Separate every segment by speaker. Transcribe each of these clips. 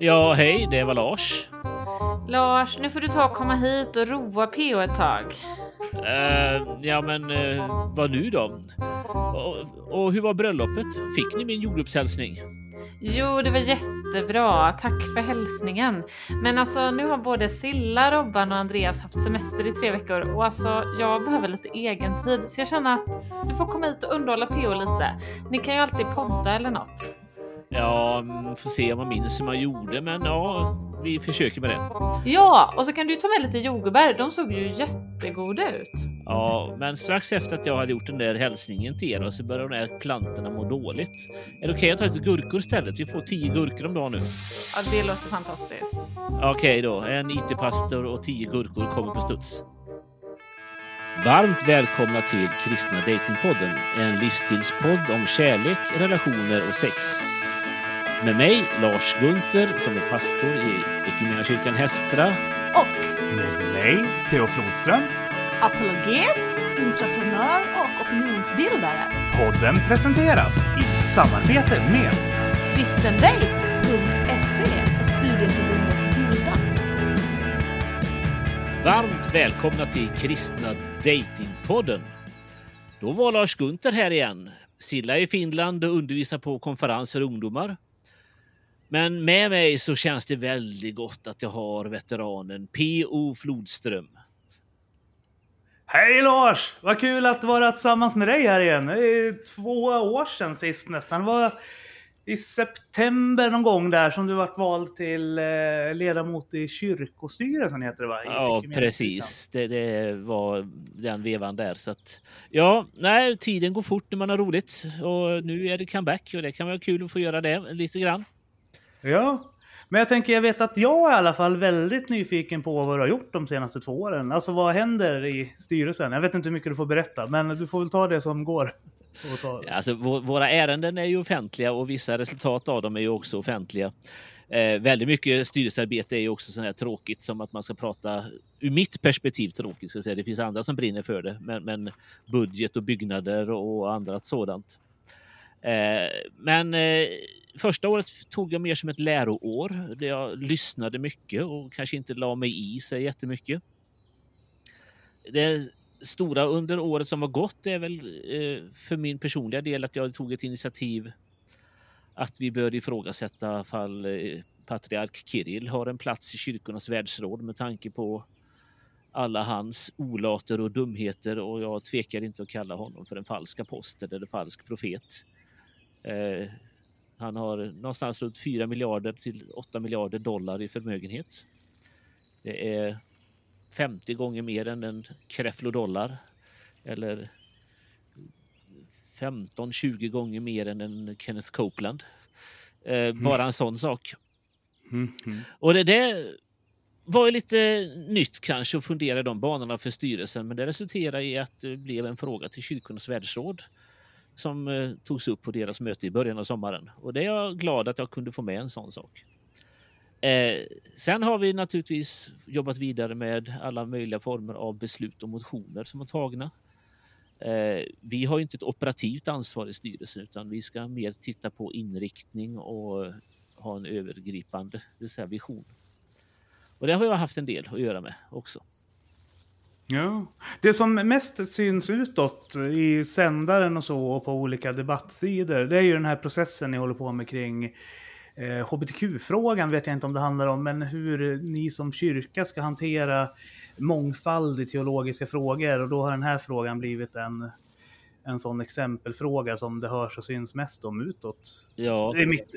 Speaker 1: Ja, hej, det var Lars.
Speaker 2: Lars, nu får du ta och komma hit och roa PO ett tag.
Speaker 1: Uh, ja, men uh, vad nu då? Och, och, hur var bröllopet? Fick ni min jordgubbshälsning?
Speaker 2: Jo, det var jättebra. Tack för hälsningen. Men alltså, nu har både Silla, Robban och Andreas haft semester i tre veckor och alltså, jag behöver lite egen tid så jag känner att du får komma hit och underhålla PO lite. Ni kan ju alltid podda eller något.
Speaker 1: Ja, mm, får se om man minns hur man gjorde, men ja, vi försöker med det.
Speaker 2: Ja, och så kan du ta med lite jordgubbar. De såg ju jättegoda ut.
Speaker 1: Ja, men strax efter att jag hade gjort den där hälsningen till er så började de här plantorna må dåligt. Är det okej okay att ta lite gurkor istället? Vi får tio gurkor om dagen nu.
Speaker 2: Ja, det låter fantastiskt.
Speaker 1: Okej okay då, en IT-pastor och tio gurkor kommer på studs. Varmt välkomna till Kristna Datingpodden, en livsstilspodd om kärlek, relationer och sex. Med mig, Lars Gunther, som är pastor i Equmeniakyrkan Hästra.
Speaker 3: Och med mig, P.O. Flodström.
Speaker 4: Apologet, entreprenör och opinionsbildare.
Speaker 3: Podden presenteras i samarbete med
Speaker 4: kristendate.se och studieförbundet Bilda.
Speaker 1: Varmt välkomna till Kristna Datingpodden. Då var Lars Gunther här igen. Silla i Finland och undervisar på konferens för ungdomar. Men med mig så känns det väldigt gott att jag har veteranen P.O. Flodström.
Speaker 3: Hej Lars! Vad kul att vara tillsammans med dig här igen. Det är två år sedan sist nästan. Det var i september någon gång där som du vart vald till eh, ledamot i kyrkostyrelsen heter det va?
Speaker 1: Ja precis, det, det, var den vevan där. Så att, ja, nej, tiden går fort när man har roligt och nu är det comeback och det kan vara kul att få göra det lite grann.
Speaker 3: Ja, men jag tänker, jag vet att jag är i alla fall väldigt nyfiken på vad du har gjort de senaste två åren. Alltså vad händer i styrelsen? Jag vet inte hur mycket du får berätta, men du får väl ta det som går.
Speaker 1: Alltså, våra ärenden är ju offentliga och vissa resultat av dem är ju också offentliga. Eh, väldigt mycket styrelsearbete är ju också sånt här tråkigt som att man ska prata ur mitt perspektiv tråkigt. Ska säga. Det finns andra som brinner för det, men, men budget och byggnader och annat sådant. Eh, men eh, första året tog jag mer som ett läroår där jag lyssnade mycket och kanske inte la mig i sig jättemycket. Det stora under året som har gått är väl eh, för min personliga del att jag tog ett initiativ att vi bör ifrågasätta fall eh, patriark Kirill har en plats i kyrkornas världsråd med tanke på alla hans olater och dumheter och jag tvekar inte att kalla honom för en falsk apostel eller falsk profet. Eh, han har någonstans runt 4 miljarder till 8 miljarder dollar i förmögenhet. Det är 50 gånger mer än en Creflo dollar eller 15-20 gånger mer än en Kenneth Copeland. Eh, mm. Bara en sån sak. Mm. Mm. Och det, det var lite nytt kanske att fundera i de banorna för styrelsen men det resulterade i att det blev en fråga till Kyrkornas världsråd som eh, togs upp på deras möte i början av sommaren. Och det är jag glad att jag kunde få med en sån sak. Eh, sen har vi naturligtvis jobbat vidare med alla möjliga former av beslut och motioner som är tagna. Eh, vi har inte ett operativt ansvar i styrelsen utan vi ska mer titta på inriktning och ha en övergripande det säga vision. Och det har jag haft en del att göra med också.
Speaker 3: Ja. Det som mest syns utåt i sändaren och så och på olika debattsidor det är ju den här processen ni håller på med kring eh, hbtq-frågan vet jag inte om det handlar om, men hur ni som kyrka ska hantera mångfald i teologiska frågor och då har den här frågan blivit en en sån exempelfråga som det hörs och syns mest om utåt. Ja. Det är mitt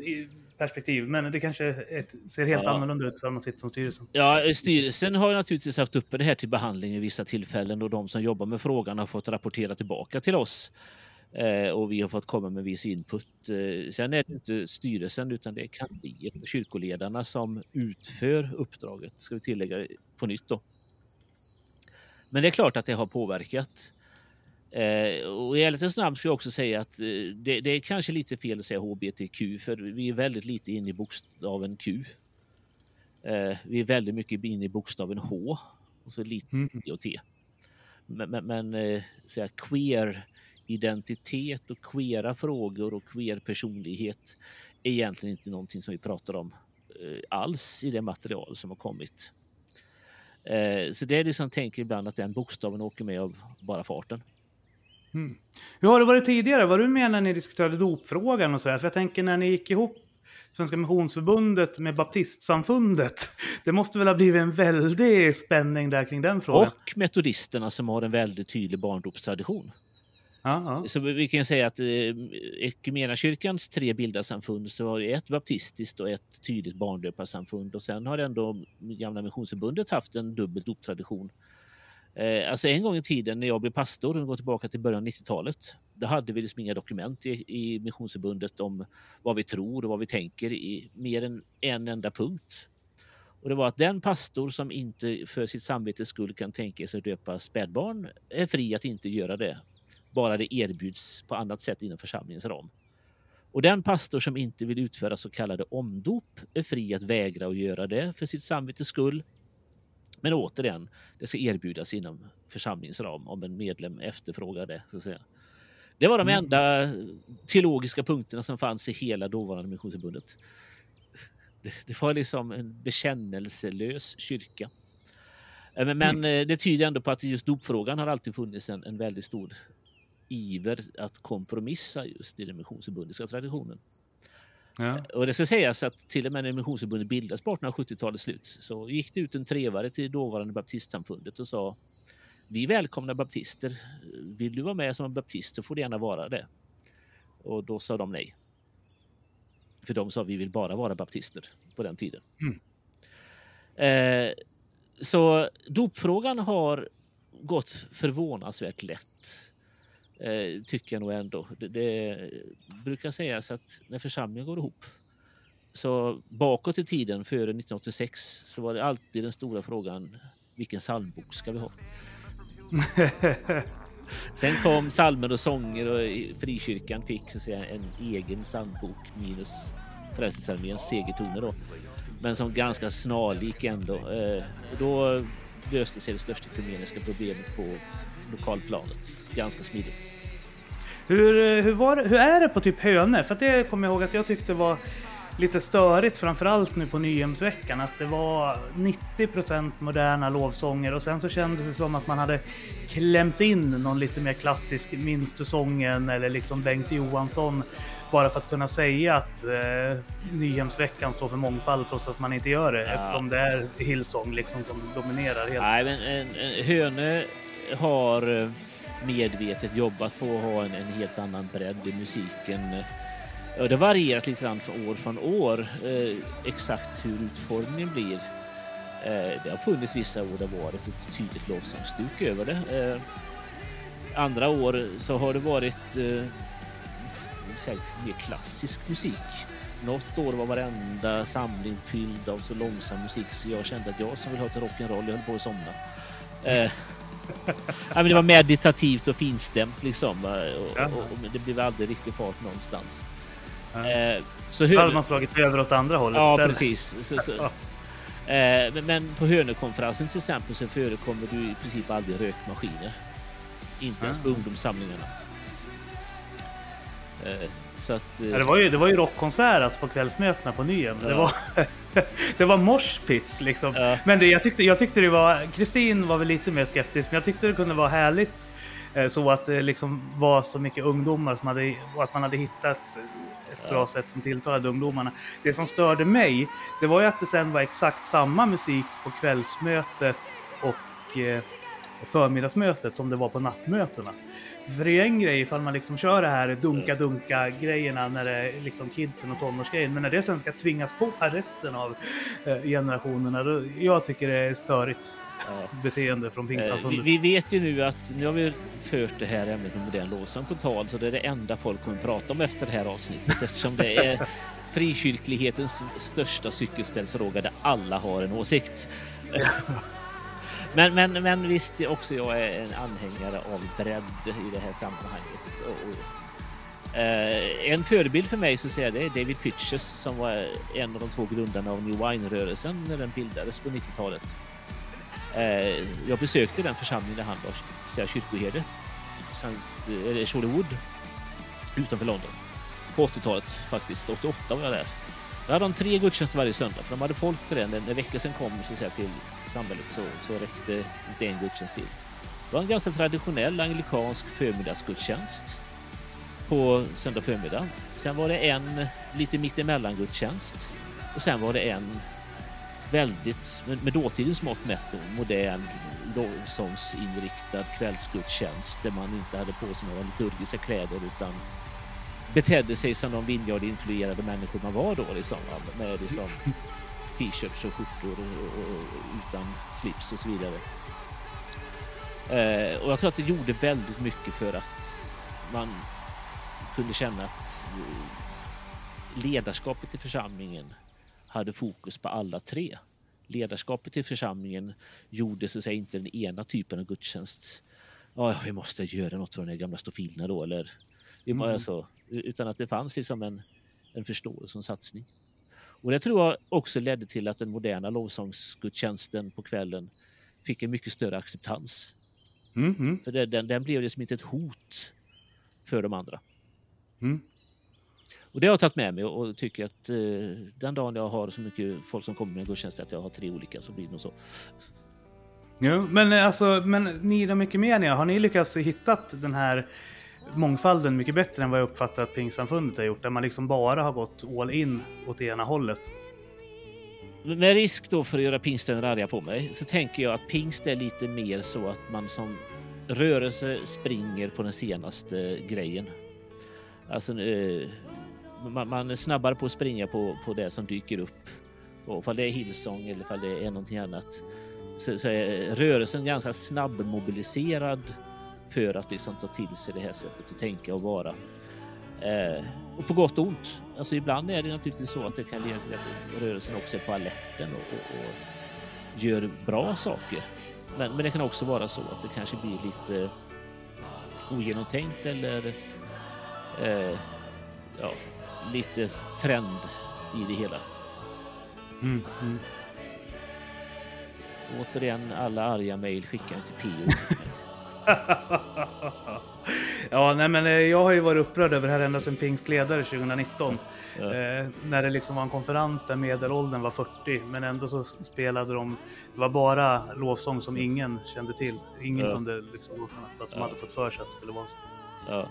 Speaker 3: perspektiv, men det kanske ett, ser helt ja. annorlunda ut för man sitter som styrelsen.
Speaker 1: Ja, styrelsen har naturligtvis haft uppe det här till behandling i vissa tillfällen och de som jobbar med frågan har fått rapportera tillbaka till oss. Eh, och vi har fått komma med viss input. Eh, sen är det inte styrelsen utan det är kansliet och kyrkoledarna som utför uppdraget, ska vi tillägga på nytt då. Men det är klart att det har påverkat. Eh, och i ärlighetens namn ska jag också säga att eh, det, det, är kanske lite fel att säga HBTQ för vi är väldigt lite inne i bokstaven Q. Eh, vi är väldigt mycket inne i bokstaven H och så lite mm. I och T. Men, men, men eh, säga queer identitet och queera frågor och queer personlighet är egentligen inte någonting som vi pratar om alls i det material som har kommit. Eh, så det är liksom tänker ibland att den bokstaven åker med av bara farten.
Speaker 3: Mm. Hur har det varit tidigare? Vad du menar när ni diskuterade dopfrågan och så här? För jag tänker när ni gick ihop Svenska Missionsförbundet med Baptistsamfundet. Det måste väl ha blivit en väldig spänning där kring den frågan?
Speaker 1: Och metodisterna som har en väldigt tydlig barndopstradition.
Speaker 3: Ja,
Speaker 1: Så vi kan säga att eh, kyrkans tre bildarsamfund så har ett baptistiskt och ett tydligt barndöparsamfund och sen har ändå Gamla Missionsförbundet haft en dubbel doptradition. Eh, alltså en gång i tiden när jag blev pastor, och går tillbaka till början av 90-talet, då hade vi liksom inga dokument i, i Missionsförbundet om vad vi tror och vad vi tänker i mer än en enda punkt. Och det var att den pastor som inte för sitt samvetes skull kan tänka sig att döpa spädbarn är fri att inte göra det bara det erbjuds på annat sätt inom församlingens ram. Och den pastor som inte vill utföra så kallade omdop är fri att vägra att göra det för sitt samvetes skull. Men återigen, det ska erbjudas inom församlingens ram om en medlem efterfrågar det. Så att säga. Det var de mm. enda teologiska punkterna som fanns i hela dåvarande Missionsförbundet. Det, det var liksom en bekännelselös kyrka. Men, men mm. det tyder ändå på att just dopfrågan har alltid funnits en, en väldigt stor iver att kompromissa just i den missionsförbundiska traditionen. Ja. Och det ska sägas att till och med när Missionsförbundet bildades på 1870-talets slut så gick det ut en trevare till dåvarande baptistsamfundet och sa Vi välkomnar baptister. Vill du vara med som en baptist så får du gärna vara det. Och då sa de nej. För de sa vi vill bara vara baptister på den tiden. Mm. Eh, så dopfrågan har gått förvånansvärt lätt Eh, tycker jag nog ändå. Det, det brukar sägas att när församlingen går ihop så bakåt i tiden, före 1986, så var det alltid den stora frågan vilken psalmbok ska vi ha? Sen kom salmer och sånger och frikyrkan fick så att säga, en egen psalmbok minus Frälsningsarméns segertoner då. Men som ganska snarlik ändå. Eh, då löste sig det största ekumeniska problemet på lokalplanet ganska smidigt.
Speaker 3: Hur, eh, hur, var, hur är det på typ Hönö? För det kommer jag ihåg att jag tyckte var lite störigt framförallt nu på Nyhemsveckan att det var 90% moderna lovsånger och sen så kändes det som att man hade klämt in någon lite mer klassisk Minns du sången eller liksom Bengt Johansson bara för att kunna säga att eh, Nyhemsveckan står för mångfald trots att man inte gör det ja. eftersom det är Hillsong liksom som dominerar. Helt.
Speaker 1: Nej, men en, en, Hönö har eh, medvetet jobbat på att ha en, en helt annan bredd i musiken. Ja, det varierat lite grann från år från år eh, exakt hur utformningen blir. Eh, det har funnits vissa år där det varit ett tydligt lovsångsstuk över det. Eh, andra år så har det varit eh, mer klassisk musik. Något år var varenda samling fylld av så långsam musik så jag kände att jag som vill ha ett rock'n'roll, jag höll på att somna. Eh, men det var meditativt och finstämt liksom. Och, och, och, det blev aldrig riktigt fart någonstans.
Speaker 3: Eh, så hur... hade man slagit över åt andra hållet
Speaker 1: Ja, istället. precis. Så, så. eh, men, på Hönökonferensen till exempel så förekommer du i princip aldrig rökmaskiner. Inte ens på ungdomssamlingarna.
Speaker 3: Eh, så att, ja, det, var ju, det var ju rockkonsert alltså på kvällsmötena på Nyhem. Ja. Det var, det var moshpits liksom. Ja. Men det, jag, tyckte, jag tyckte det var... Kristin var väl lite mer skeptisk, men jag tyckte det kunde vara härligt eh, så att det liksom var så mycket ungdomar som hade, och att man hade hittat ett bra sätt som tilltalade ungdomarna. Det som störde mig, det var ju att det sen var exakt samma musik på kvällsmötet och eh, förmiddagsmötet som det var på nattmötena. För det är en grej ifall man liksom kör det här dunka-dunka-grejerna när det är liksom kidsen och tonårsgrejen. Men när det sen ska tvingas på resten av eh, generationerna, då, jag tycker det är störigt ja. beteende från pingstsamfundet.
Speaker 1: Eh, vi, vi, vet ju nu att nu har vi fört det här ämnet med modern lovsång på tal, så det är det enda folk kommer prata om efter det här avsnittet eftersom det är frikyrklighetens största cykelställsfråga där alla har en åsikt. Men, men, men visst, också jag är en anhängare av bredd i det här sammanhanget. Och, och, eh, en förebild för mig så säger jag det är David Pitches som var en av de två grundarna av New Wine-rörelsen när den bildades på 90-talet. Eh, jag besökte den församling där han var kyrkoherde, eller Shorewood, utanför London. På 80-talet faktiskt. 88 var jag där. Då hade de tre gudstjänster varje söndag, för de hade folk till det. En när väckelsen kom så att säga, till samhället så, så räckte inte en gudstjänst till. Det var en ganska traditionell anglikansk förmiddagsgudstjänst på söndag förmiddag. Sen var det en lite mittemellan gudstjänst och sen var det en väldigt, med dåtidens mått mätt, modern lovsångsinriktad kvällsgudstjänst där man inte hade på sig några liturgiska kläder utan betedde sig som de Vineyard-influerade människor man var då liksom, med liksom, t-shirts och skjortor och, och, och, utan slips och så vidare. Eh, och jag tror att det gjorde väldigt mycket för att man kunde känna att eh, ledarskapet i församlingen hade fokus på alla tre. Ledarskapet i församlingen gjorde så att säga inte den ena typen av gudstjänst. Ja, vi måste göra något för de gamla stofilerna då eller mm. alltså, utan att det fanns liksom en, en förståelse och satsning. Och det tror jag också ledde till att den moderna lovsångsgudstjänsten på kvällen fick en mycket större acceptans. Mm, mm. För det, den, den blev liksom inte ett hot för de andra. Mm. Och det har jag tagit med mig och, tycker att eh, den dagen jag har så mycket folk som kommer med gudstjänst att jag har tre olika så blir det nog så.
Speaker 3: Jo, men alltså, men ni då mycket mer har ni lyckats hitta den här mångfalden mycket bättre än vad jag uppfattar att Pingsamfundet har gjort, där man liksom bara har gått all in åt ena hållet?
Speaker 1: Med risk då för att göra pingsten arga på mig så tänker jag att pingst är lite mer så att man som rörelse springer på den senaste eh, grejen. Alltså, eh, man, man, är snabbare på att springa på, på det som dyker upp. Och ifall det är Hillsong eller ifall det är någonting annat så, så är rörelsen ganska snabbmobiliserad för att liksom ta till sig det här sättet att tänka och vara. Eh, och på gott och ont. Alltså ibland är det naturligtvis så att det kan leda till att rörelsen också är på alerten och, och, och gör bra saker. Men, men det kan också vara så att det kanske blir lite ogenomtänkt eller eh, ja, lite trend i det hela. Mm, mm. Återigen, alla arga mejl skickade till PO.
Speaker 3: ja, nej men eh, jag har ju varit upprörd över det här ända sedan Pingstledare 2019. Ja. Eh, när det liksom var en konferens där medelåldern var 40, men ändå så spelade de, det var bara lovsång som ingen kände till. Ingen ja. kunde liksom att som ja. hade fått för sig att det skulle vara så. Ja.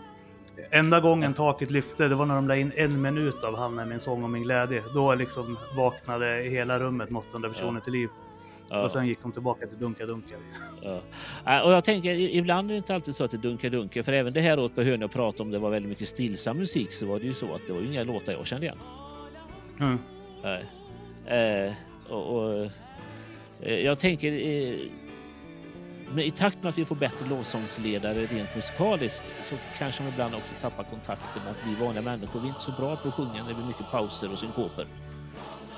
Speaker 3: Enda gången taket lyfte, det var när de la in en minut av Han är min sång och min glädje. Då liksom vaknade hela rummet med 800 personer till liv. Ja. Och sen gick de tillbaka till Dunka Dunka.
Speaker 1: Ja. Och jag tänker, ibland är det inte alltid så att det är Dunka Dunka. För även det här åt på Hönö prata om det var väldigt mycket stillsam musik så var det ju så att det var inga låtar jag kände igen. Mm. Eh, och, och eh, jag tänker eh, men i takt med att vi får bättre lovsångsledare rent musikaliskt så kanske man ibland också tappar kontakten med att vi vanliga människor, vi är inte så bra på att sjunga när det blir mycket pauser och synkoper.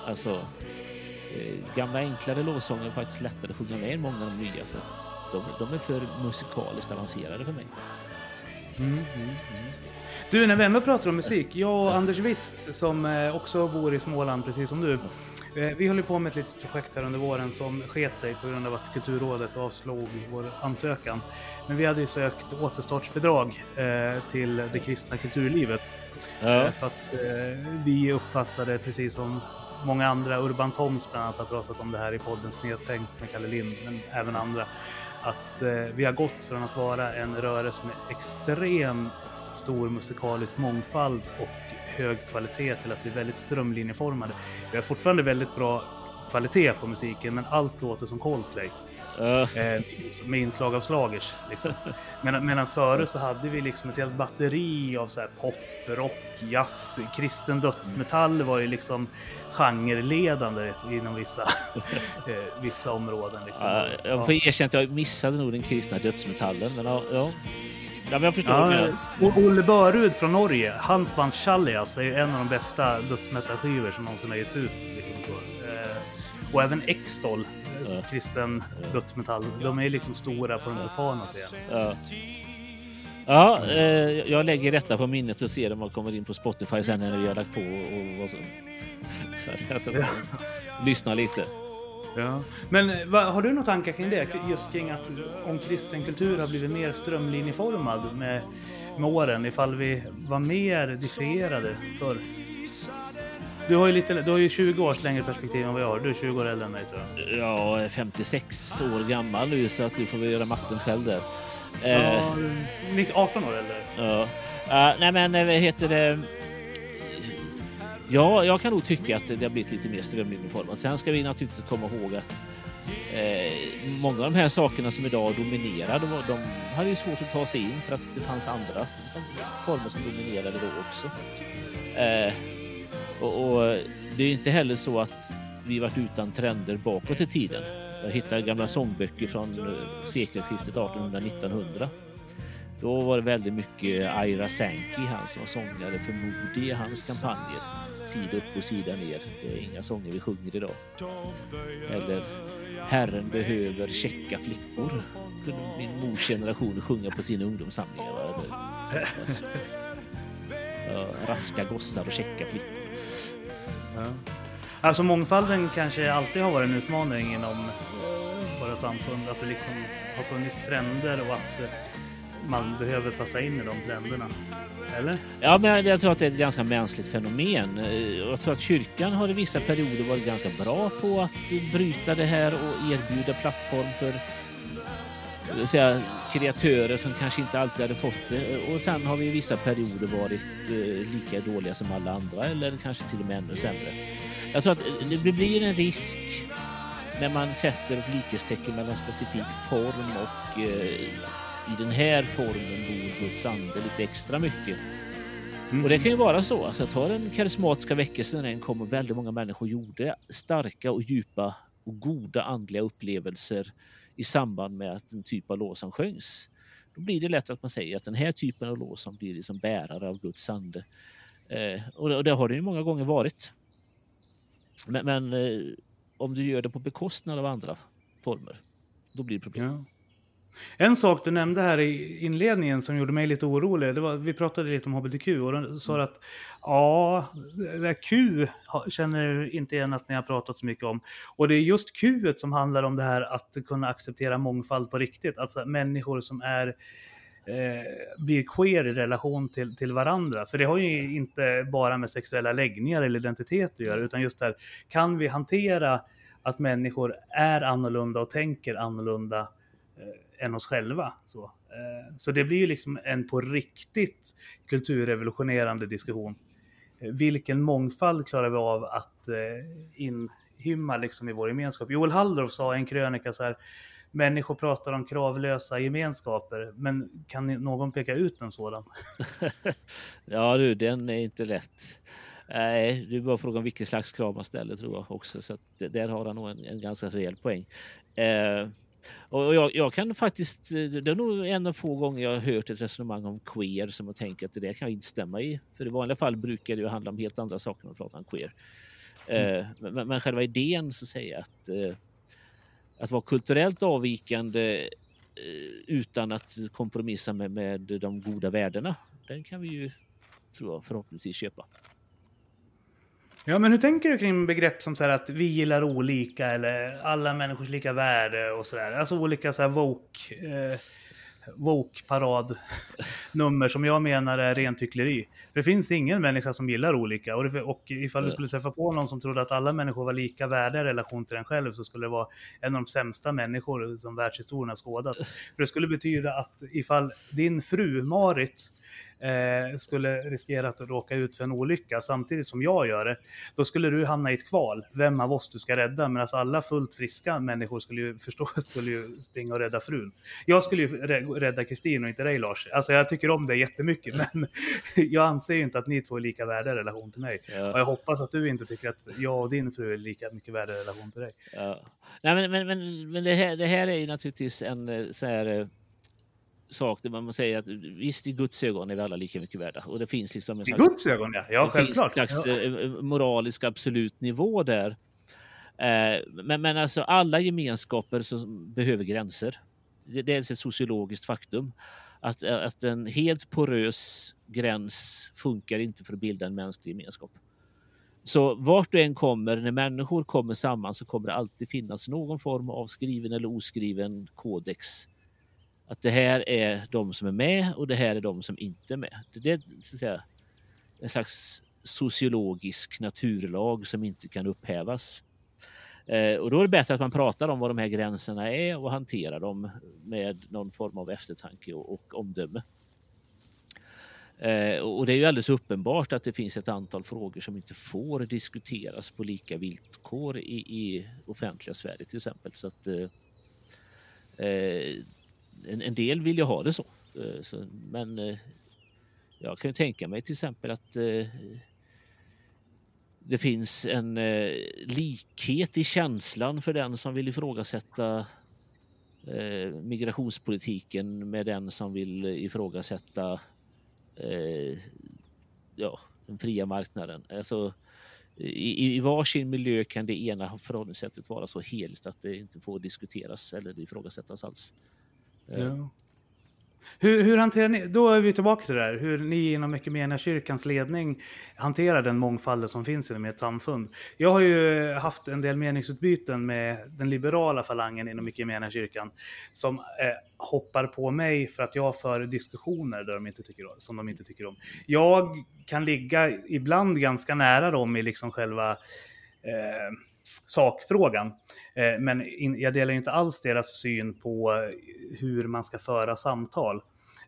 Speaker 1: Alltså, gamla enklare lovsånger är faktiskt lättare att sjunga med än många av de nya för de, de är för musikaliskt avancerade för mig. Mm, mm,
Speaker 3: mm. Du, när vi ändå pratar om musik, jag och Anders Wist som eh, också bor i Småland precis som du, Eh, vi håller på med ett litet projekt här under våren som sket sig på grund av att Kulturrådet avslog vår ansökan. Men vi hade ju sökt återstartsbidrag eh, till det kristna kulturlivet. Ja. Eh, för att vi uppfattade, precis som många andra, Urban Toms bland annat har pratat om det här i podden Snedtänkt med Kalle Lind, men även andra, att vi har gått från att vara en rörelse med extrem stor musikalisk mångfald och hög kvalitet till att bli väldigt strömlinjeformade. Vi har fortfarande väldigt bra kvalitet på musiken, men allt låter som Coldplay. Uh. med inslag av slagers. Liksom. Men, medan före så hade vi liksom ett helt batteri av så här pop, rock, jazz, kristen dödsmetall var ju liksom genreledande inom vissa, eh, vissa områden. Liksom. Uh,
Speaker 1: jag får erkänna att jag missade nog den kristna dödsmetallen. Men ja, Ja, men jag förstår.
Speaker 3: Ja, Olle Börud från Norge, hans band Chalias är en av de bästa dödsmetalskivor som någonsin har getts ut. Liksom, eh, och även Extol, ja. kristen dödsmetall, de är liksom stora på den profana scenen.
Speaker 1: Ja. Ja, eh, jag lägger detta på minnet och ser om man kommer in på Spotify sen när vi har lagt på och, vad så. Så, så, lyssna lite.
Speaker 3: Ja. Men eh, vad, har du några tankar kring det? Just kring att om kristen kultur har blivit mer strömlinjeformad med, med åren, ifall vi var mer differierade förr? Du har ju, lite, du har ju 20 års längre perspektiv än vad jag har. Du är 20 år äldre än mig tror
Speaker 1: jag. Ja, jag är 56 år gammal nu så att du får väl göra matten själv där.
Speaker 3: Ja, 18 år äldre.
Speaker 1: Ja. Uh, nej men vad heter det? Ja, jag kan nog tycka att det har blivit lite mer strömlinjeformat. Sen ska vi naturligtvis komma ihåg att eh, många av de här sakerna som idag dominerar, de, de hade ju svårt att ta sig in för att det fanns andra former som dominerade då också. Eh, och, och, det är inte heller så att vi varit utan trender bakåt i tiden. Jag hittar gamla sångböcker från eh, sekelskiftet 1800-1900 då var det väldigt mycket Ira Sankey, han som var sångare för Moody i hans kampanjer. Sida upp och sida ner. Det är inga sånger vi sjunger idag. Eller Herren behöver checka flickor. Kunde min mors generation sjunga på sina ungdomssamlingar. Eller, ja, raska gossar och checka flickor.
Speaker 3: Ja. Alltså mångfalden kanske alltid har varit en utmaning inom eh, våra samfund. Att det liksom har funnits trender och att eh, man behöver passa in i de trenderna. Eller?
Speaker 1: Ja, men jag tror att det är ett ganska mänskligt fenomen. Eh, jag tror att kyrkan har i vissa perioder varit ganska bra på att bryta det här och erbjuda plattform för säga, kreatörer som kanske inte alltid hade fått det. Och sen har vi i vissa perioder varit lika dåliga som alla andra eller kanske till och med ännu sämre. Jag tror att det blir en risk när man sätter ett likhetstecken mellan specifik form och eh, i den här formen bor Guds ande lite extra mycket. Mm. Och det kan ju vara så. Alltså, ta den karismatiska väckelsen när den kom och väldigt många människor gjorde starka och djupa och goda andliga upplevelser i samband med att en typ av lovsång sjöngs. Då blir det lätt att man säger att den här typen av lovsång blir liksom bärare av Guds ande. Eh, och, det, och, det, har det ju många gånger varit. Men, men eh, om du gör det på bekostnad av andra former, då blir det problem. Ja.
Speaker 3: En sak du nämnde här i inledningen som gjorde mig lite orolig, det var, vi pratade lite om hbtq och du sa mm. att ja, det Q känner inte igen att ni har pratat så mycket om. Och det är just Q som handlar om det här att kunna acceptera mångfald på riktigt, alltså människor som är eh, blir queer i relation till, till varandra. För det har ju inte bara med sexuella läggningar eller identitet att göra, utan just där, kan vi hantera att människor är annorlunda och tänker annorlunda eh, än oss själva. Så, eh, så det blir ju liksom en på riktigt kulturrevolutionerande diskussion. Eh, vilken mångfald klarar vi av att eh, inhymma liksom i vår gemenskap? Joel Halldorf sa i en krönika så här, människor pratar om kravlösa gemenskaper, men kan någon peka ut en sådan?
Speaker 1: ja du, den är inte lätt. Nej, det är bara frågan om vilket slags krav man ställer tror jag också. Så där har han nog en, en ganska rejäl poäng. Eh, och jag, jag, kan faktiskt, det är nog en av få gånger jag har hört ett resonemang om queer som jag tänker att det där kan jag instämma i. För i vanliga fall brukar det ju handla om helt andra saker när man pratar om queer. Mm. Eh, men, men, själva idén så säger jag att, eh, att vara kulturellt avvikande eh, utan att kompromissa med, med de goda värdena, den kan vi ju tror jag, förhoppningsvis köpa.
Speaker 3: Ja, men hur tänker du kring begrepp som så att vi gillar olika eller alla människors lika värde och så där, Alltså olika så här woke, eh, woke-paradnummer som jag menar är rent hyckleri. För det finns ingen människa som gillar olika och, det, och ifall du skulle träffa på någon som trodde att alla människor var lika värda i relation till en själv så skulle det vara en av de sämsta människor som världshistorien har skådat. För det skulle betyda att ifall din fru Marit eh, skulle riskera att råka ut för en olycka samtidigt som jag gör det, då skulle du hamna i ett kval, vem av oss du ska rädda, medan alla fullt friska människor skulle ju förstå, skulle ju springa och rädda frun. Jag skulle ju rädda Kristin och inte dig Lars. Alltså jag tycker om dig jättemycket, men jag anser ju inte att ni två är lika värda i relation till mig. Ja. Och jag hoppas att du inte tycker att jag och din fru är lika mycket värda i relation till dig.
Speaker 1: Ja. Nej, men, men, men, men det, här, det här är ju naturligtvis en eh, så här eh, sak där man säger att visst i Guds ögon är vi alla lika mycket värda. Och det finns liksom en
Speaker 3: slags, I Guds ögon ja, ja självklart.
Speaker 1: En slags ja. Eh, moralisk absolut nivå där. Eh, men, men alltså alla gemenskaper som behöver gränser. Det, det är ett sociologiskt faktum. Att, att en helt porös gräns funkar inte för att bilda en mänsklig gemenskap. Så vart du än kommer, när människor kommer samman så kommer det alltid finnas någon form av skriven eller oskriven kodex att det här är de som är med och det här är de som inte är med. Det är så att säga, en slags sociologisk naturlag som inte kan upphävas. Eh, och då är det bättre att man pratar om vad de här gränserna är och hanterar dem med någon form av eftertanke och, och omdöme. Eh, och det är ju alldeles uppenbart att det finns ett antal frågor som inte får diskuteras på lika villkor i, i offentliga Sverige till exempel. Så att, eh, eh en, en, del vill ju ha det så. Eh, så men eh, jag kan ju tänka mig till exempel att eh, det finns en likhet i känslan för den som vill ifrågasätta migrationspolitiken med den som vill ifrågasätta eh, ja, den fria marknaden. Alltså, i, I varsin miljö kan det ena förhållningssättet vara så heligt att det inte får diskuteras eller ifrågasättas alls.
Speaker 3: Ja. Hur, hur, hanterar ni, då är vi tillbaka till det där, hur ni inom kyrkans ledning hanterar den mångfald som finns inom ert samfund. Jag har ju haft en del meningsutbyten med den liberala falangen inom kyrkan som eh, hoppar på mig för att jag för diskussioner där de inte tycker, som de inte tycker om. Jag kan ligga ibland ganska nära dem i liksom själva eh, sakfrågan. Eh, men jag delar inte alls deras syn på hur man ska föra samtal.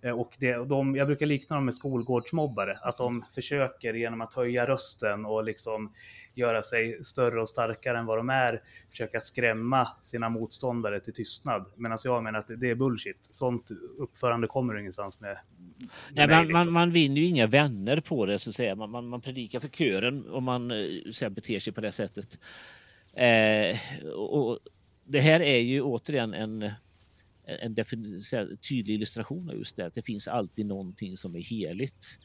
Speaker 3: Eh, och det, de, jag brukar likna dem med skolgårdsmobbare, att de försöker genom att höja rösten och liksom göra sig större och starkare än vad de är, försöka skrämma sina motståndare till tystnad. Medan jag menar att det är bullshit. Sånt uppförande kommer ingenstans med.
Speaker 1: med Nej, mig, man, liksom. man, man, vinner ju inga vänner på det, så att säga. Man, man, man predikar för kören om man eh, så beter sig på det sättet. Eh, och det här är ju återigen en en tydlig illustration av just det, att det finns alltid någonting som är heligt.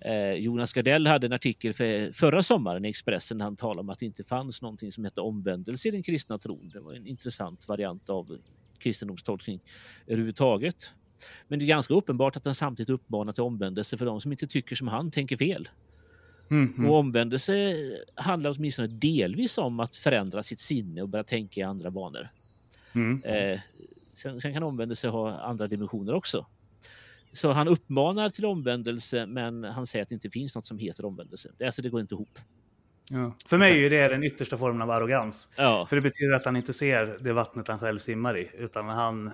Speaker 1: Eh, Jonas Gardell hade en artikel för, förra sommaren i Expressen där han talade om att det inte fanns någonting som hette omvändelse i den kristna tron. Det var en intressant variant av kristendomstolkning överhuvudtaget. Men det är ganska uppenbart att han samtidigt uppmanar till omvändelse för de som inte tycker som han tänker fel. Mm, mm. Och omvändelse handlar åtminstone delvis om att förändra sitt sinne och börja tänka i andra banor. Mm. Eh, sen, sen, kan omvändelse ha andra dimensioner också. Så han uppmanar till omvändelse men han säger att det inte finns något som heter omvändelse. Alltså, det går inte ihop.
Speaker 3: Ja. För mig är det den yttersta formen av arrogans. Ja. För det betyder att han inte ser det vattnet han själv simmar i, utan han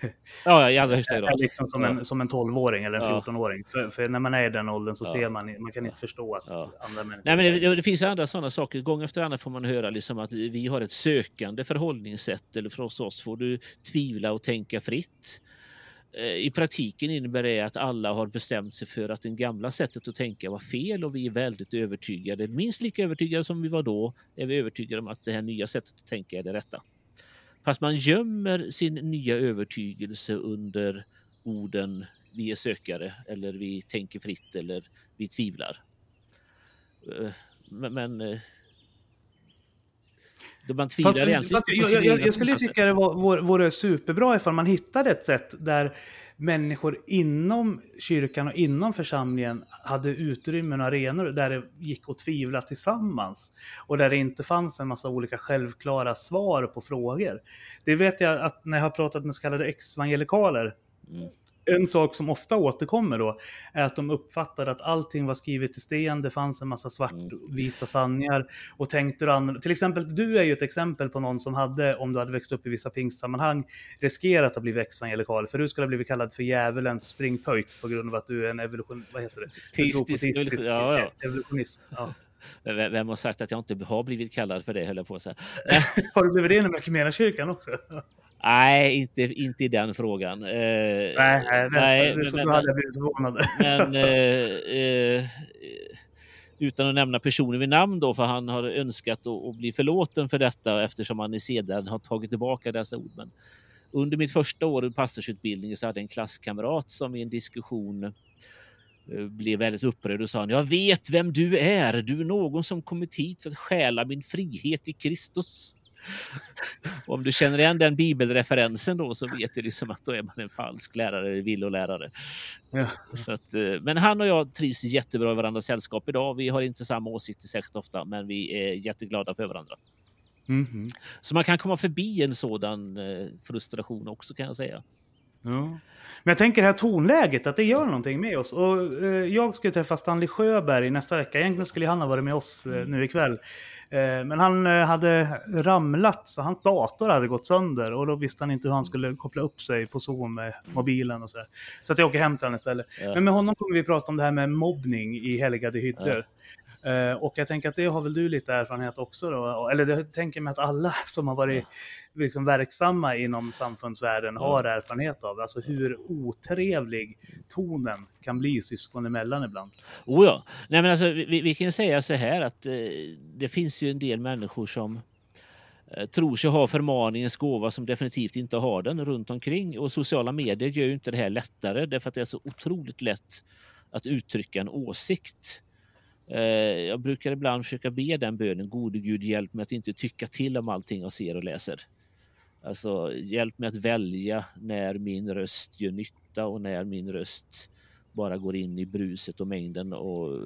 Speaker 1: ja, grad.
Speaker 3: är liksom som, en, som en 12-åring eller en 14-åring. För, för, när man är i den åldern så ser man, man kan inte förstå att andra människor...
Speaker 1: Nej, men det, det, finns andra sådana saker. Gång efter annan får man höra liksom att vi har ett sökande förhållningssätt eller för oss får du tvivla och tänka fritt. Eh, I praktiken innebär det att alla har bestämt sig för att det gamla sättet att tänka var fel och vi är väldigt övertygade, minst lika övertygade som vi var då, är vi övertygade om att det här nya sättet att tänka är det rätta. Fast man gömmer sin nya övertygelse under orden vi är sökare eller vi tänker fritt eller vi tvivlar. Eh, men, men eh, då man fast, fast,
Speaker 3: jag, jag, jag, skulle tycka det vore, vore superbra ifall man hittade ett sätt där människor inom kyrkan och inom församlingen hade utrymmen och arenor där det gick att tvivla tillsammans. Och där det inte fanns en massa olika självklara svar på frågor. Det vet jag att när jag har pratat med så kallade ex-evangelikaler mm en sak som ofta återkommer då är att de uppfattade att allting var skrivet i sten, det fanns en massa svartvita mm. sanningar. Och tänkte du annorlunda, till exempel du är ju ett exempel på någon som hade, om du hade växt upp i vissa pingstsammanhang, riskerat att bli evangelikal. För du skulle ha blivit kallad för djävulens springpojk på grund av att du är en evolution, vad heter det?
Speaker 1: Teistisk, ja, ja. evolutionism. Ja. Vem har sagt att jag inte har blivit kallad för det, höll jag på att säga.
Speaker 3: har du blivit det inom kyrkan också?
Speaker 1: Nej, inte, inte i den frågan. Eh,
Speaker 3: nej, nej, nej men, men, hade jag blivit förvånad.
Speaker 1: Men, eh, eh, utan att nämna personen vid namn då, för han har önskat att, bli förlåten för detta eftersom han i sedan har tagit tillbaka dessa ord. Men under mitt första år i pastorsutbildningen så hade en klasskamrat som i en diskussion eh, blev väldigt upprörd och sa jag vet vem du är. Du är någon som kommit hit för att stjäla min frihet i Kristus. Om du känner igen den bibelreferensen då så vet du liksom att då är man en falsk lärare, villolärare. Ja. Så att, eh, men han och jag trivs jättebra i varandras sällskap idag. Vi har inte samma åsikter särskilt ofta, men vi är jätteglada för varandra. Mm -hmm. Så man kan komma förbi en sådan eh, frustration också kan jag säga.
Speaker 3: Ja. Men jag tänker det här tonläget, att det gör någonting med oss. Och, eh, jag ska träffa Stanley Sjöberg nästa vecka. Egentligen skulle han ha varit med oss eh, nu ikväll. Eh, men han eh, hade ramlat, så hans dator hade gått sönder. Och då visste han inte hur han skulle koppla upp sig på Zoom med mobilen och så. Där. Så att jag åker hem till honom istället.
Speaker 1: Ja.
Speaker 3: Men med honom kommer vi prata om det här med mobbning i helgade hyddor. Eh, och jag tänker att det har väl du lite erfarenhet också då? Eller det tänker jag mig att alla som har varit liksom verksamma inom samfundsvärlden har erfarenhet av. Alltså hur otrevlig tonen kan bli syskon emellan ibland.
Speaker 1: Oh ja. Nej, men alltså, vi, vi kan säga så här att eh, det finns ju en del människor som eh, tror sig ha förmaningens gåva som definitivt inte har den runt omkring. Och sociala medier gör ju inte det här lättare därför att det är så otroligt lätt att uttrycka en åsikt. Eh, jag brukar ibland försöka be den bönen, gode Gud hjälp mig att inte tycka till om allting jag ser och läser. Alltså hjälp mig att välja när min röst gör nytta och när min röst bara går in i bruset och mängden. Och,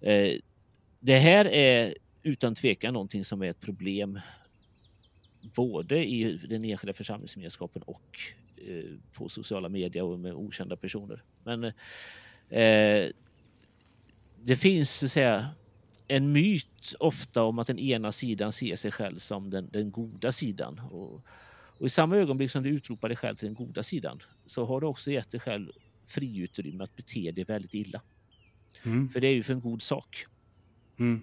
Speaker 1: eh, det här är utan tvekan någonting som är ett problem både i den enskilda församlingsgemenskapen och eh, på sociala medier och med okända personer. Men eh, det finns så att säga, en myt ofta om att den ena sidan ser sig själv som den, den goda sidan. Och, och i samma ögonblick som du utropar dig själv till den goda sidan så har du också gett dig själv friutrymme att bete dig väldigt illa.
Speaker 3: Mm.
Speaker 1: För det är ju för en god sak.
Speaker 3: Mm.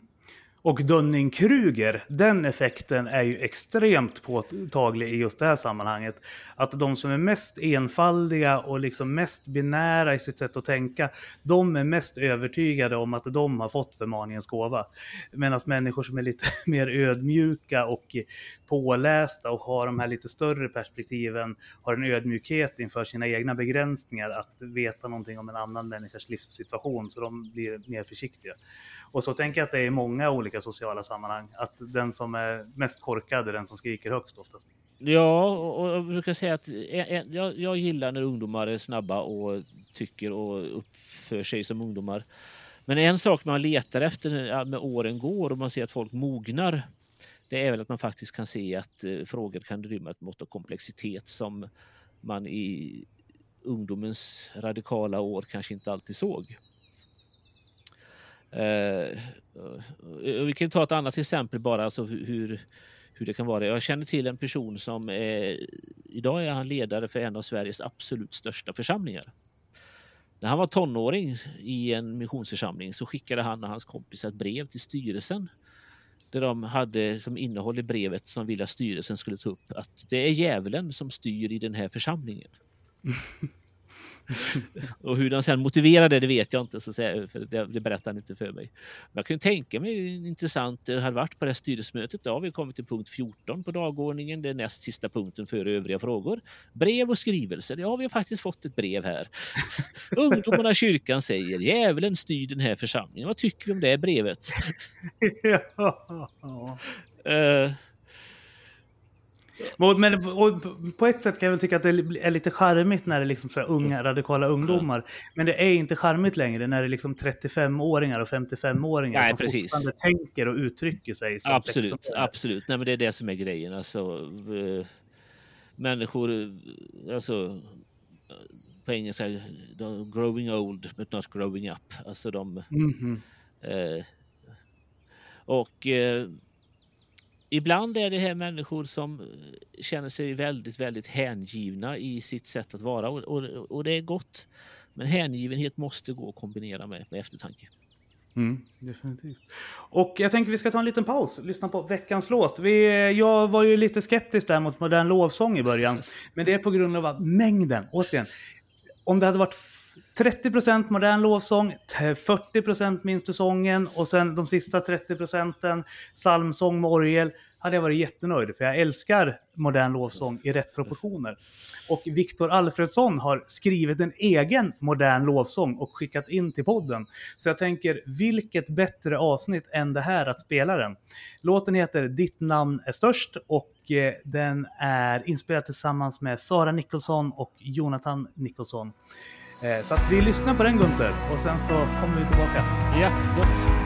Speaker 3: Och Dunning-Kruger, den effekten är ju extremt påtaglig i just det här sammanhanget. Att de som är mest enfaldiga och liksom mest binära i sitt sätt att tänka, de är mest övertygade om att de har fått förmaningens gåva. Medan människor som är lite mer ödmjuka och pålästa och har de här lite större perspektiven, har en ödmjukhet inför sina egna begränsningar, att veta någonting om en annan människas livssituation, så de blir mer försiktiga. Och så tänker jag att det är i många olika sociala sammanhang. Att den som är mest korkad är den som skriker högst oftast.
Speaker 1: Ja, och jag brukar säga att e, e, jag, jag gillar när ungdomar är snabba och tycker och uppför sig som ungdomar. Men en sak man letar efter med åren går och man ser att folk mognar, det är väl att man faktiskt kan se att eh, frågor kan rymma ett mått av komplexitet som man i ungdomens radikala år kanske inte alltid såg. Eh, vi kan ta ett annat exempel bara, alltså hur, hur det kan vara. Jag känner till en person som är, idag är han ledare för en av Sveriges absolut största församlingar. När han var tonåring i en missionsförsamling så skickade han och hans kompis ett brev till styrelsen där de hade som innehåll i brevet som ville att styrelsen skulle ta upp att det är djävulen som styr i den här församlingen. och hur de sen motiverade det vet jag inte, så säga, för det, det berättar han inte för mig. Men jag kan tänka mig intressant, det hade varit på det här styrelsemötet, då har vi kommit till punkt 14 på dagordningen, det är näst sista punkten före övriga frågor. Brev och skrivelser, ja vi har faktiskt fått ett brev här. Ungdomarna i kyrkan säger, djävulen styr den här församlingen, vad tycker vi om det brevet?
Speaker 3: ja.
Speaker 1: uh,
Speaker 3: men på ett sätt kan jag väl tycka att det är lite charmigt när det är liksom så unga radikala ungdomar. Men det är inte charmigt längre när det är liksom 35-åringar och 55-åringar
Speaker 1: Nej,
Speaker 3: som
Speaker 1: precis.
Speaker 3: fortfarande tänker och uttrycker sig som
Speaker 1: Absolut, absolut. Nej, men det är det som är grejen. Alltså, eh, människor, alltså på engelska, growing old but not growing up. Alltså de...
Speaker 3: Mhm.
Speaker 1: Eh, och eh, ibland är det här människor som känner sig väldigt, väldigt hängivna i sitt sätt att vara och, och, och det är gott. Men hängivenhet måste gå att kombinera med, med eftertanke.
Speaker 3: Mm, definitivt. Och jag tänker vi ska ta en liten paus, lyssna på veckans låt. Vi, jag var ju lite skeptisk där mot modern lovsång i början. Men det är på grund av mängden, återigen. Om det hade varit 30% modern lovsång, 40 minst i sången och sen de sista 30 procenten psalmsång med orgel hade jag varit jättenöjd för jag älskar modern lovsång i rätt proportioner. Och Viktor Alfredsson har skrivit en egen modern lovsång och skickat in till podden. Så jag tänker, vilket bättre avsnitt än det här att spela den? Låten heter Ditt namn är störst och eh, den är inspelad tillsammans med Sara Nicholson och Jonathan Nicholson. Eh, så att vi lyssnar på den Gunther och sen så kommer vi tillbaka.
Speaker 1: Ja, gott.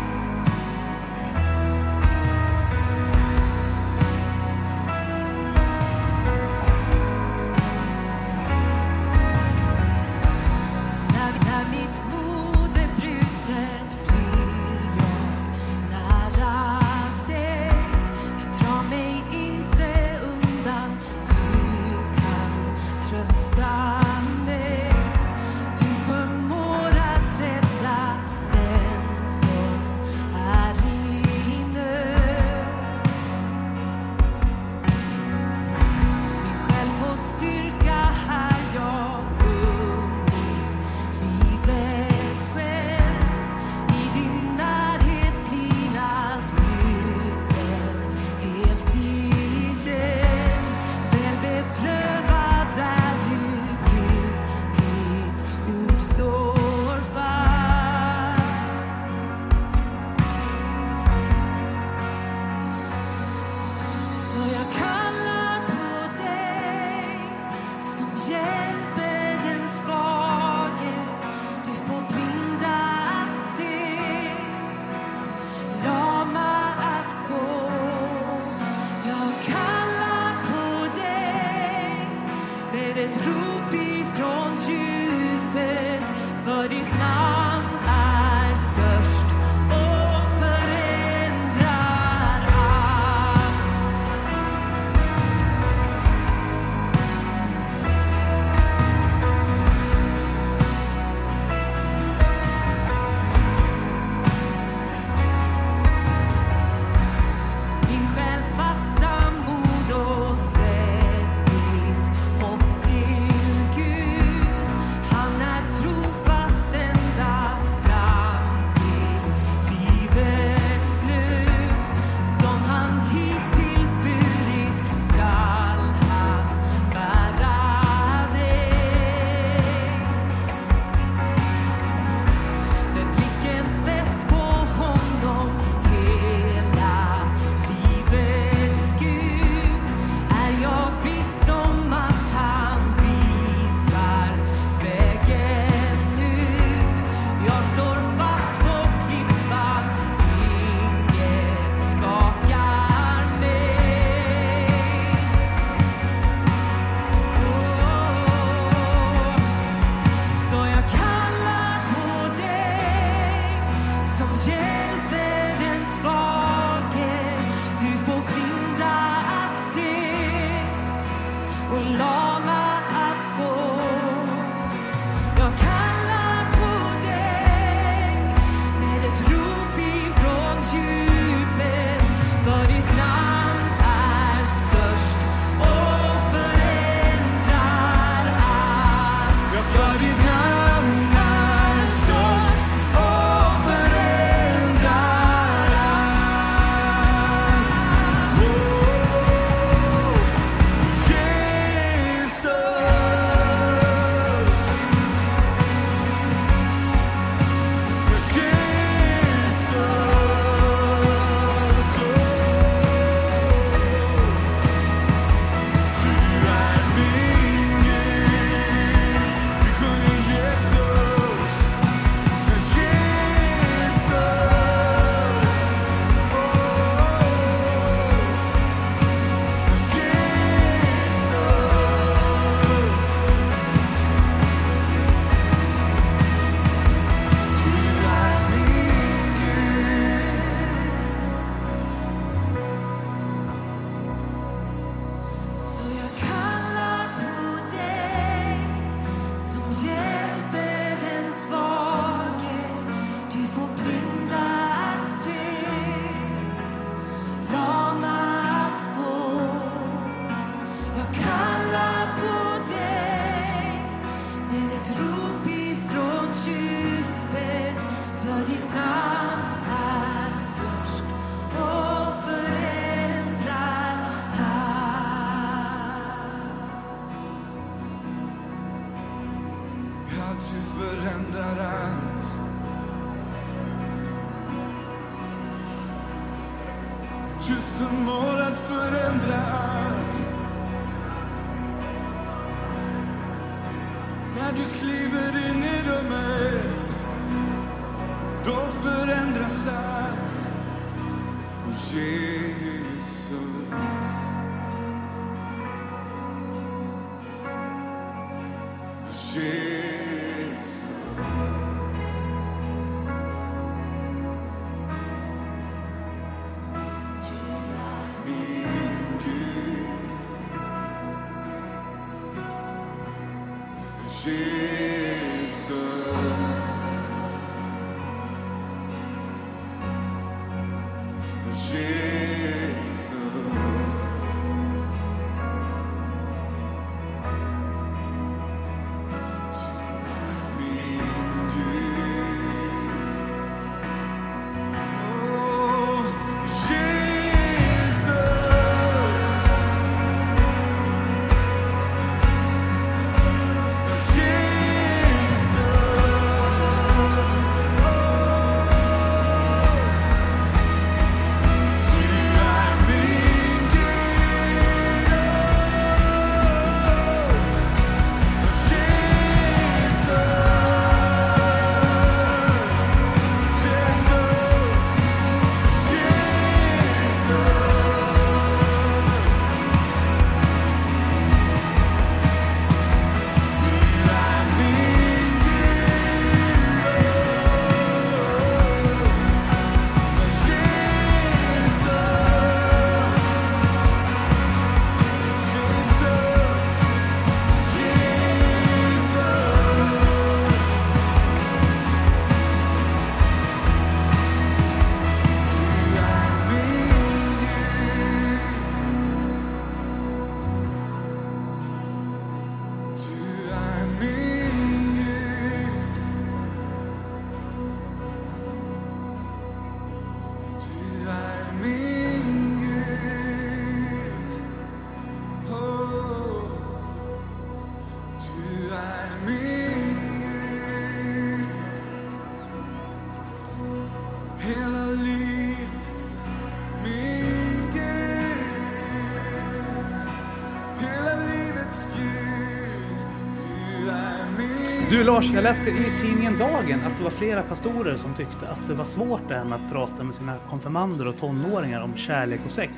Speaker 3: Du Lars, jag läste i tidningen Dagen att det var flera pastorer som tyckte att det var svårt det här med att prata med sina konfirmander och tonåringar om kärlek och sex.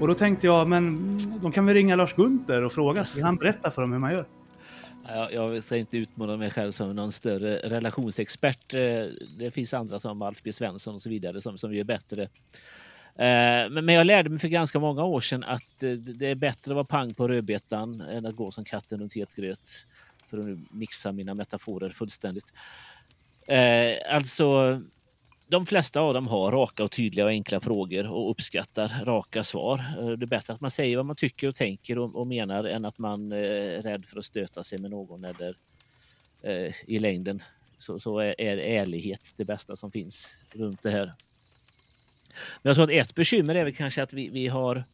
Speaker 3: Och då tänkte jag, men de kan väl ringa Lars Gunther och fråga så kan han berätta för dem hur man gör.
Speaker 1: Jag, jag ska inte utmåla mig själv som någon större relationsexpert. Eh, det finns andra som Alf B Svensson och så vidare som, som gör bättre. Eh, men jag lärde mig för ganska många år sedan att eh, det är bättre att vara pang på rödbetan än att gå som katten runt het gröt. För att nu mixa mina metaforer fullständigt. Eh, alltså, de flesta av dem har raka och tydliga och enkla frågor och uppskattar raka svar. Eh, det är bättre att man säger vad man tycker och tänker och, och menar än att man eh, är rädd för att stöta sig med någon eller eh, i längden så, så är, är ärlighet det bästa som finns runt det här. Men jag tror att ett bekymmer är väl kanske att vi, vi har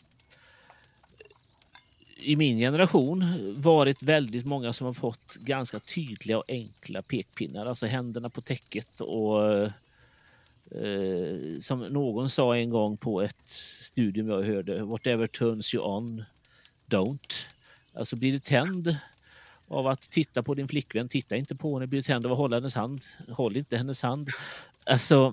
Speaker 1: i min generation varit väldigt många som har fått ganska tydliga och enkla pekpinnar, alltså händerna på täcket och eh, som någon sa en gång på ett studium jag hörde, whatever turns you on, don't. Alltså blir du tänd av att titta på din flickvän, titta inte på henne. Blir du tänd av att hålla hennes hand, håll inte hennes hand. Alltså,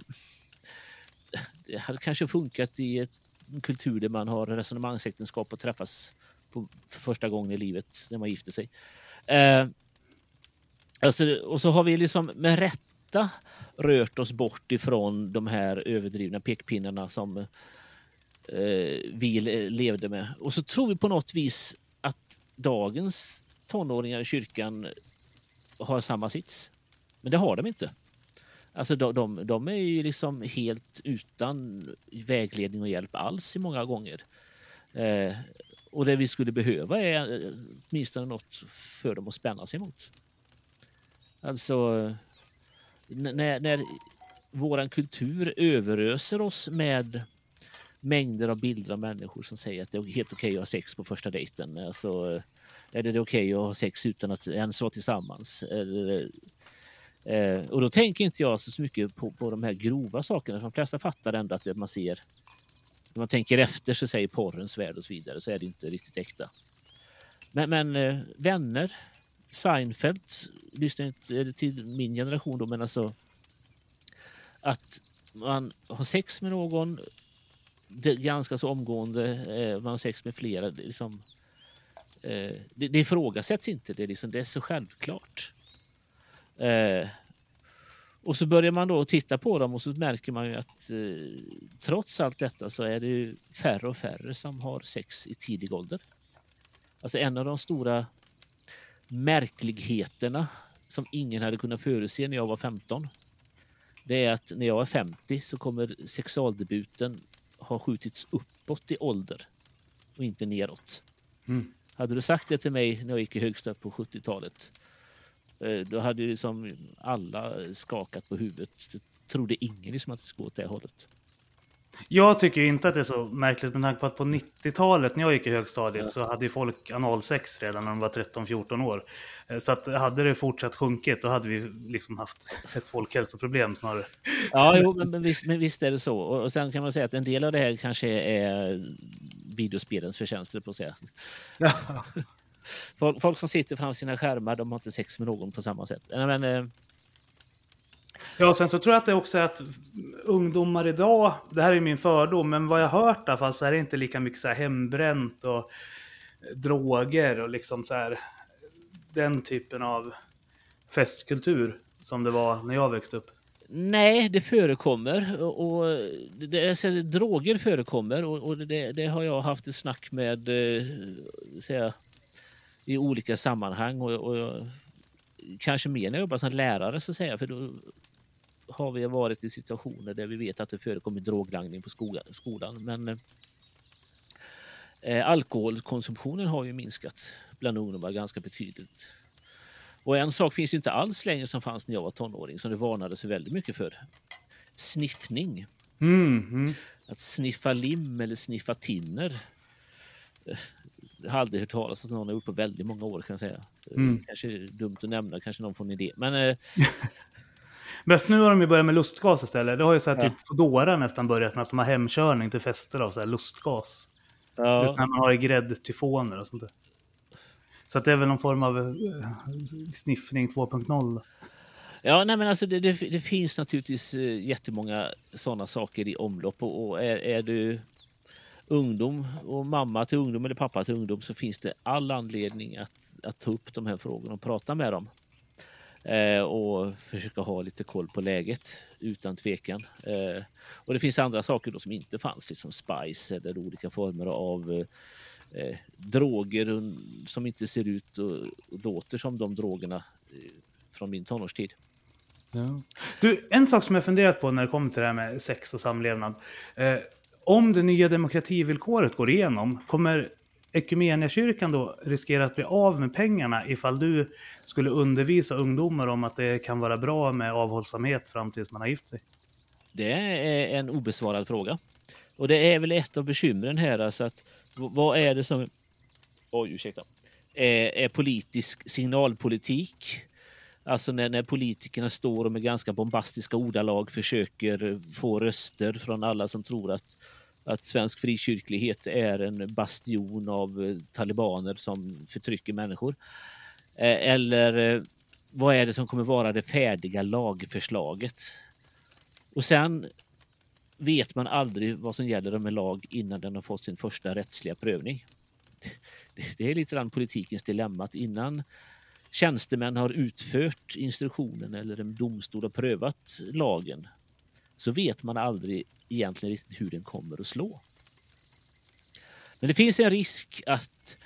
Speaker 1: det hade kanske funkat i ett, en kultur där man har resonemangsäktenskap och träffas på, för första gången i livet när man gifter sig. Eh, alltså, och så har vi liksom med rätta rört oss bort ifrån de här överdrivna pekpinnarna som eh, vi levde med. Och så tror vi på något vis att dagens tonåringar i kyrkan har samma sits. Men det har de inte. Alltså de, de, de är ju liksom helt utan vägledning och hjälp alls i många gånger. Eh, och det vi skulle behöva är eh, åtminstone något för dem att spänna sig mot. Alltså när, när våran kultur överöser oss med mängder av bilder av människor som säger att det är helt okej okay att ha sex på första dejten. Alltså, är det okej okay att ha sex utan att ens vara tillsammans? Eller, Eh, och då tänker inte jag så mycket på, på de här grova sakerna. De flesta fattar ändå att man ser, när man tänker efter så säger porrens värld och så vidare så är det inte riktigt äkta. Men, men eh, vänner, Seinfeld, lyssnar inte till min generation då, men alltså att man har sex med någon ganska så omgående, eh, man har sex med flera, det, liksom, eh, det, det ifrågasätts inte, det är, liksom, det är så självklart. Och så börjar man då titta på dem och så märker man ju att eh, trots allt detta så är det färre och färre som har sex i tidig ålder. Alltså en av de stora märkligheterna som ingen hade kunnat förutse när jag var 15. Det är att när jag är 50 så kommer sexualdebuten ha skjutits uppåt i ålder och inte neråt. Mm. Hade du sagt det till mig när jag gick i högstadiet på 70-talet Eh, då hade ju som alla skakat på huvudet. Det trodde ingen liksom att det skulle gå åt det hållet.
Speaker 3: Jag tycker inte att det är så märkligt med tanke på att på 90-talet när jag gick i högstadiet ja. så hade ju folk analsex redan när de var 13-14 år. Eh, så att hade det fortsatt sjunkit då hade vi liksom haft ett folkhälsoproblem snarare.
Speaker 1: Ja, jo, men, men, visst, men visst är det så. Och, och sen kan man säga att en del av det här kanske är videospelens förtjänster på att säga. Ja. Folk, folk, som sitter framför sina skärmar, de har inte sex med någon på samma sätt. Men, eh...
Speaker 3: Ja, och sen så tror jag att det också är att ungdomar idag, det här är min fördom, men vad jag hört i alla fall så är det inte lika mycket så här hembränt och droger och liksom så här den typen av festkultur som det var när jag växte upp.
Speaker 1: Nej, det förekommer och, det, alltså, droger förekommer och, och det, det, har jag haft ett snack med eh, säga, i olika sammanhang och, och kanske mer när jag jobbar som lärare så att säga, för då har vi varit i situationer där vi vet att det förekommer droglangning på skolan. Men eh, alkoholkonsumtionen har ju minskat bland ungdomar ganska betydligt. Och en sak finns inte alls längre som fanns när jag var tonåring som det varnades väldigt mycket för. Sniffning. Mm, mm. Att sniffa lim eller sniffa tinner har aldrig hört talas om att någon har gjort på väldigt många år kan jag säga. Mm. Kanske dumt att nämna, kanske någon får en idé. Men, eh...
Speaker 3: Bäst nu har de ju börjat med lustgas istället. Det har ju så här, ja. typ Foodora nästan börjat med att de har hemkörning till fester av så här lustgas. Ja. Just när man har gräddtyfoner och sånt där. Så att det är väl någon form av eh, sniffning 2.0.
Speaker 1: Ja, nej, men alltså det, det, det, finns naturligtvis eh, jättemånga sådana saker i omlopp och, och är, är, du ungdom och mamma till ungdom eller pappa till ungdom så finns det all anledning att, att ta upp de här frågorna och prata med dem. Eh, och försöka ha lite koll på läget utan tvekan. Eh, och det finns andra saker då som inte fanns, liksom spice eller olika former av eh, droger som inte ser ut och, och låter som de drogerna eh, från min tonårstid.
Speaker 3: Ja. Du, en sak som jag funderat på när det kommer till det här med sex och samlevnad. Eh, om det nya demokrativillkoret går igenom, kommer Equmeniakyrkan då riskera att bli av med pengarna ifall du skulle undervisa ungdomar om att det kan vara bra med avhållsamhet fram tills man har gift sig?
Speaker 1: Det är en obesvarad fråga. Och det är väl ett av bekymren här. Alltså att, vad är det som oj, ursäkta, är, är politisk signalpolitik? Alltså när, när politikerna står och med ganska bombastiska ordalag försöker få röster från alla som tror att att svensk frikyrklighet är en bastion av eh, talibaner som förtrycker människor. Eh, eller eh, vad är det som kommer vara det färdiga lagförslaget? Och sen vet man aldrig vad som gäller med lag innan den har fått sin första rättsliga prövning. Det är lite grann politikens dilemma att innan tjänstemän har utfört instruktionen eller en domstol har prövat lagen så vet man aldrig egentligen riktigt hur den kommer att slå. Men det finns en risk att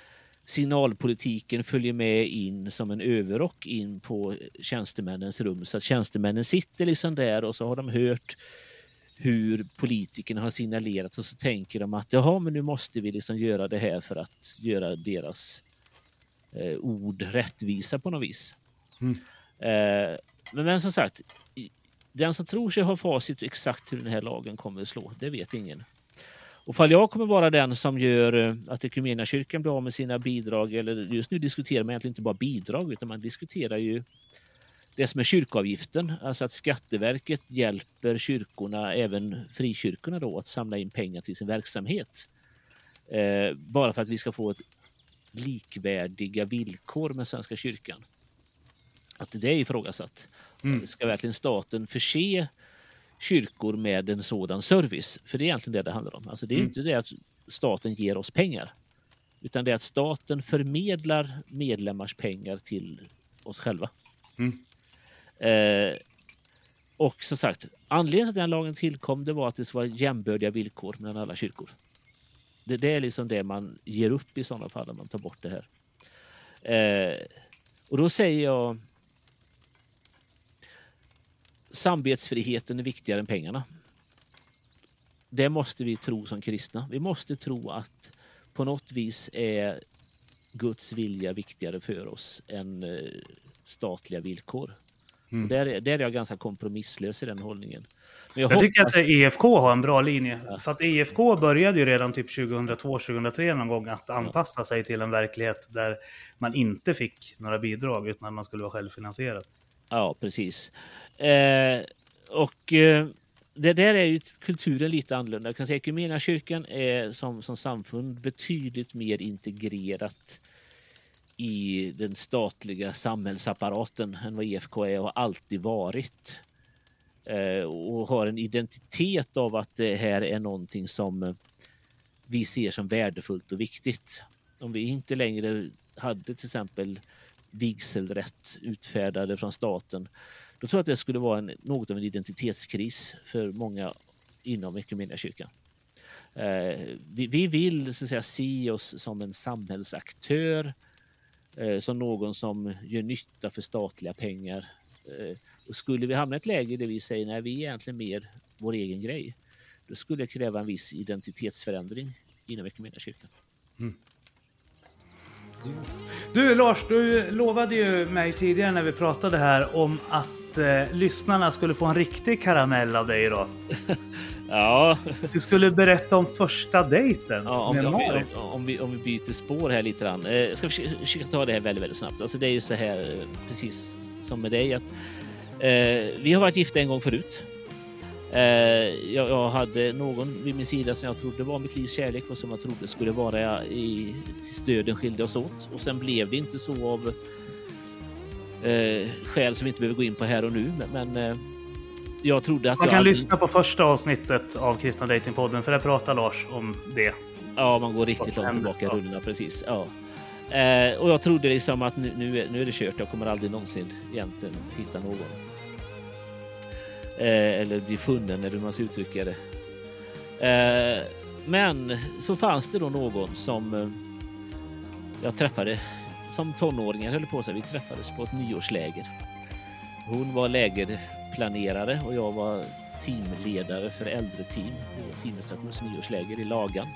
Speaker 1: signalpolitiken följer med in som en överrock in på tjänstemännens rum så att tjänstemännen sitter liksom där och så har de hört hur politikerna har signalerat och så tänker de att jaha, men nu måste vi liksom göra det här för att göra deras eh, ord rättvisa på något vis. Mm. Eh, men, men som sagt, den som tror sig ha facit exakt hur den här lagen kommer att slå, det vet ingen. Och fall jag kommer vara den som gör eh, att kyrkan blir av med sina bidrag, eller just nu diskuterar man egentligen inte bara bidrag, utan man diskuterar ju det som är kyrkoavgiften, alltså att Skatteverket hjälper kyrkorna, även frikyrkorna då, att samla in pengar till sin verksamhet. Eh, bara för att vi ska få ett likvärdiga villkor med Svenska kyrkan. Att det är ifrågasatt. Mm. Ska verkligen staten förse kyrkor med en sådan service? För det är egentligen det det handlar om. Alltså det är mm. inte det att staten ger oss pengar. Utan det är att staten förmedlar medlemmars pengar till oss själva. Mm. Eh, och som sagt, anledningen till att den lagen tillkom det var att det ska vara jämbördiga villkor mellan alla kyrkor. Det, det är liksom det man ger upp i sådana fall om man tar bort det här. Eh, och då säger jag samvetsfriheten är viktigare än pengarna. Det måste vi tro som kristna. Vi måste tro att på något vis är Guds vilja viktigare för oss än eh, statliga villkor. Mm. där, där är jag ganska kompromisslös i den hållningen.
Speaker 3: Jag, jag tycker att EFK har en bra linje. Ja. För att EFK började ju redan typ 2002-2003 någon gång att anpassa sig till en verklighet där man inte fick några bidrag utan man skulle vara självfinansierad.
Speaker 1: Ja, precis. Eh, och eh, det där är ju kulturen lite annorlunda. Jag kan säga att kyrkan är som, som samfund betydligt mer integrerat i den statliga samhällsapparaten än vad IFK är och har alltid varit. Eh, och har en identitet av att det här är någonting som eh, vi ser som värdefullt och viktigt. Om vi inte längre hade till exempel vigselrätt utfärdade från staten då tror jag att det skulle vara en, något av en identitetskris för många inom kyrkan. Eh, vi, vi, vill så att säga, se oss som en samhällsaktör, eh, som någon som gör nytta för statliga pengar. Eh, skulle vi hamna i ett läge där vi säger nej, vi är egentligen mer vår egen grej, då skulle det kräva en viss identitetsförändring inom kyrkan. Mm.
Speaker 3: Yes. Du Lars, du lovade ju mig tidigare när vi pratade här om att eh, lyssnarna skulle få en riktig karamell av dig då.
Speaker 1: ja.
Speaker 3: Du skulle berätta om första dejten
Speaker 1: ja, om, med om, vi, om, vi, om vi byter spår här lite grann. Eh, jag ska försöka, försöka ta det här väldigt, väldigt snabbt. Alltså det är ju så här, eh, precis som med dig, att vi har varit gifta en gång förut. Eh, jag, hade någon vid min sida som jag trodde var mitt livs kärlek och som jag trodde skulle vara i till stöden skilde oss åt. Och sen blev det inte så av eh, skäl som vi inte behöver gå in på här och nu. Men, eh, jag trodde att
Speaker 3: Man kan
Speaker 1: hade...
Speaker 3: lyssna på första avsnittet av Kristna Datingpodden för där pratar Lars om det.
Speaker 1: Ja, man går riktigt långt tillbaka i rullorna precis. Ja. Eh, och jag trodde liksom att nu, nu, är, nu är det kört. Jag kommer aldrig någonsin egentligen hitta någon. Eh, eller bli funnen eller hur man ska uttrycka det. Eh, men så fanns det då någon som eh, jag träffade som tonåringar höll på sig. Vi träffades på ett nyårsläger. Hon var lägerplanerare och jag var teamledare för äldre team. Teamestations nyårsläger i Lagan.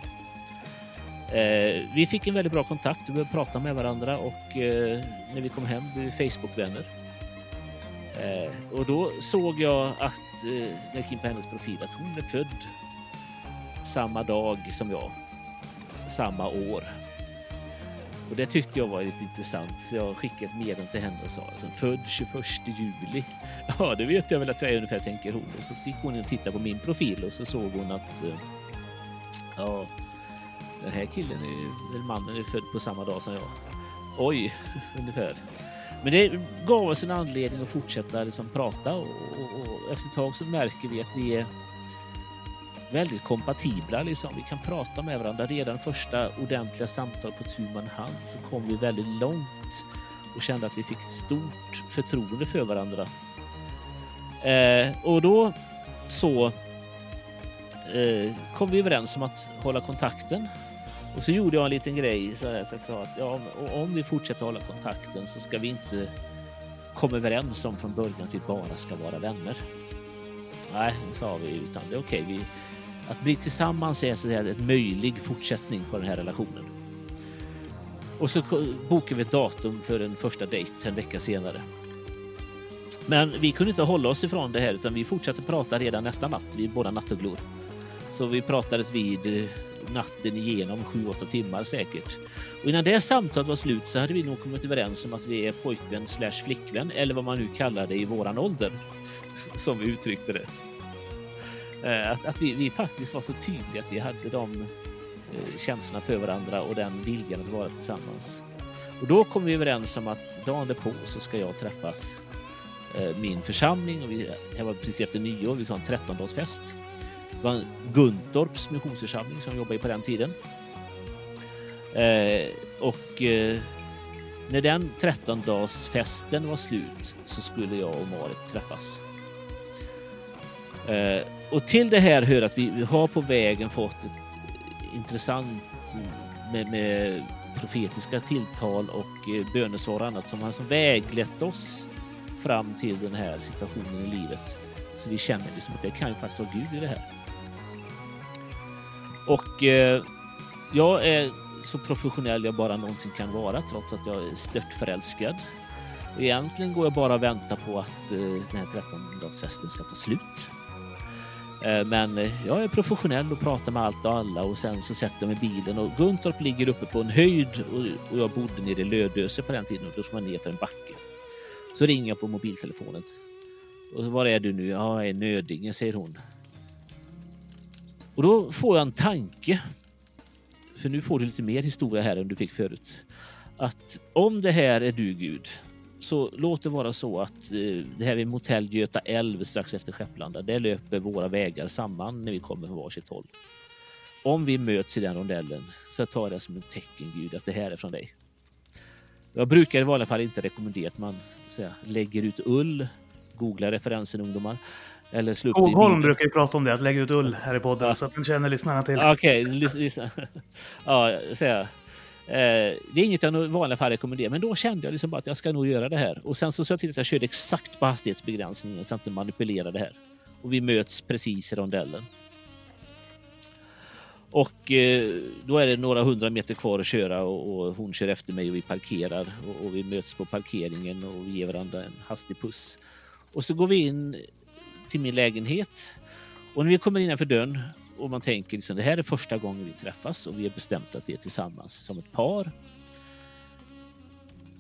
Speaker 1: Eh, vi fick en väldigt bra kontakt. Vi började prata med varandra och eh, när vi kom hem blev vi Facebookvänner. Eh, och då såg jag att, eh, jag gick in på hennes profil, att hon är född samma dag som jag. Samma år. Och det tyckte jag var lite intressant. Så jag skickade ett meddelande till henne och sa alltså, född 21 juli. Ja, det vet jag väl att jag är ungefär, tänker hon. Och så gick hon in och tittade på min profil och så såg hon att eh, ja, den här killen är ju, eller mannen är född på samma dag som jag. Oj, ungefär. Men det gav oss en anledning att fortsätta liksom prata och, och, och efter ett tag så märker vi att vi är väldigt kompatibla. Liksom. Vi kan prata med varandra. Redan första ordentliga samtal på tu man hand så kom vi väldigt långt och kände att vi fick ett stort förtroende för varandra. Eh, och då så eh, kom vi överens om att hålla kontakten. Och så gjorde jag en liten grej så att jag sa att ja, om vi fortsätter hålla kontakten så ska vi inte komma överens om från början att vi bara ska vara vänner. Nej, det sa vi, utan det är okej. Okay. att bli tillsammans är så en möjlig fortsättning på den här relationen. Och så bokade vi ett datum för en första dejt en vecka senare. Men vi kunde inte hålla oss ifrån det här utan vi fortsatte prata redan nästa natt. Vi är båda nattugglor. Så vi pratades vid eh, natten igenom, sju, åtta timmar säkert. Och innan det samtalet var slut så hade vi nog kommit överens om att vi är pojkvän slash flickvän eller vad man nu kallar det i våran ålder. Som vi uttryckte det. Eh, att, att vi, vi faktiskt var så tydliga att vi hade de eh, känslorna för varandra och den viljan att vara tillsammans. Och då kom vi överens om att dagen därpå så ska jag träffas eh, min församling och vi, det var precis efter nyår, vi ska ha en 13-dagsfest. Det var Guntorps missionsförsamling som jobbade på den tiden. Eh, och eh, när den 13-dagsfesten var slut så skulle jag och Marit träffas. Eh, och till det här hör att vi, vi har på vägen fått ett intressant eh, med, med profetiska tilltal och eh, bönesvar och annat som har som väglett oss fram till den här situationen i livet. Så vi känner liksom att det kan ju faktiskt vara Gud i det här. Och eh, jag är så professionell jag bara någonsin kan vara trots att jag är stört förälskad. Och egentligen går jag bara och väntar på att eh, den här 13-dagsfesten ska ta slut. Eh, men eh, jag är professionell och pratar med allt och alla och sen så sätter jag mig i bilen och Guntorp ligger uppe på en höjd och, och jag bodde nere i Lödöse på den tiden och då ska man ner för en backe. Så ringer jag på mobiltelefonen. Och var är du nu? Ja, jag är i Nödinge, säger hon. Och då får jag en tanke. För nu får du lite mer historia här än du fick förut. Att om det här är du Gud så låt det vara så att eh, det här vid motell Göta älv strax efter Skepplanda, där löper våra vägar samman när vi kommer från varsitt håll. Om vi möts i den rondellen så tar jag det som ett tecken Gud att det här är från dig. Jag brukar i vanliga fall inte rekommendera att man säga, lägger ut ull, googla referensen ungdomar. Eller upp
Speaker 3: Skogholm brukar ju prata om det, att lägga ut ull här i podden, ja. så att den känner lyssnarna till.
Speaker 1: Okej, okay, lyssna. ja, säga. Eh, det är inget jag i vanliga fall rekommenderar, men då kände jag liksom bara att jag ska nog göra det här. Och sen så såg jag till att jag körde exakt på hastighetsbegränsningen så att jag inte manipulerar det här. Och vi möts precis i rondellen. Och eh, då är det några hundra meter kvar att köra och, och hon kör efter mig och vi parkerar och, och, vi möts på parkeringen och vi ger varandra en hastig puss. Och så går vi in till min lägenhet och när vi kommer innanför dörren och man tänker liksom det här är första gången vi träffas och vi har bestämt att vi är tillsammans som ett par.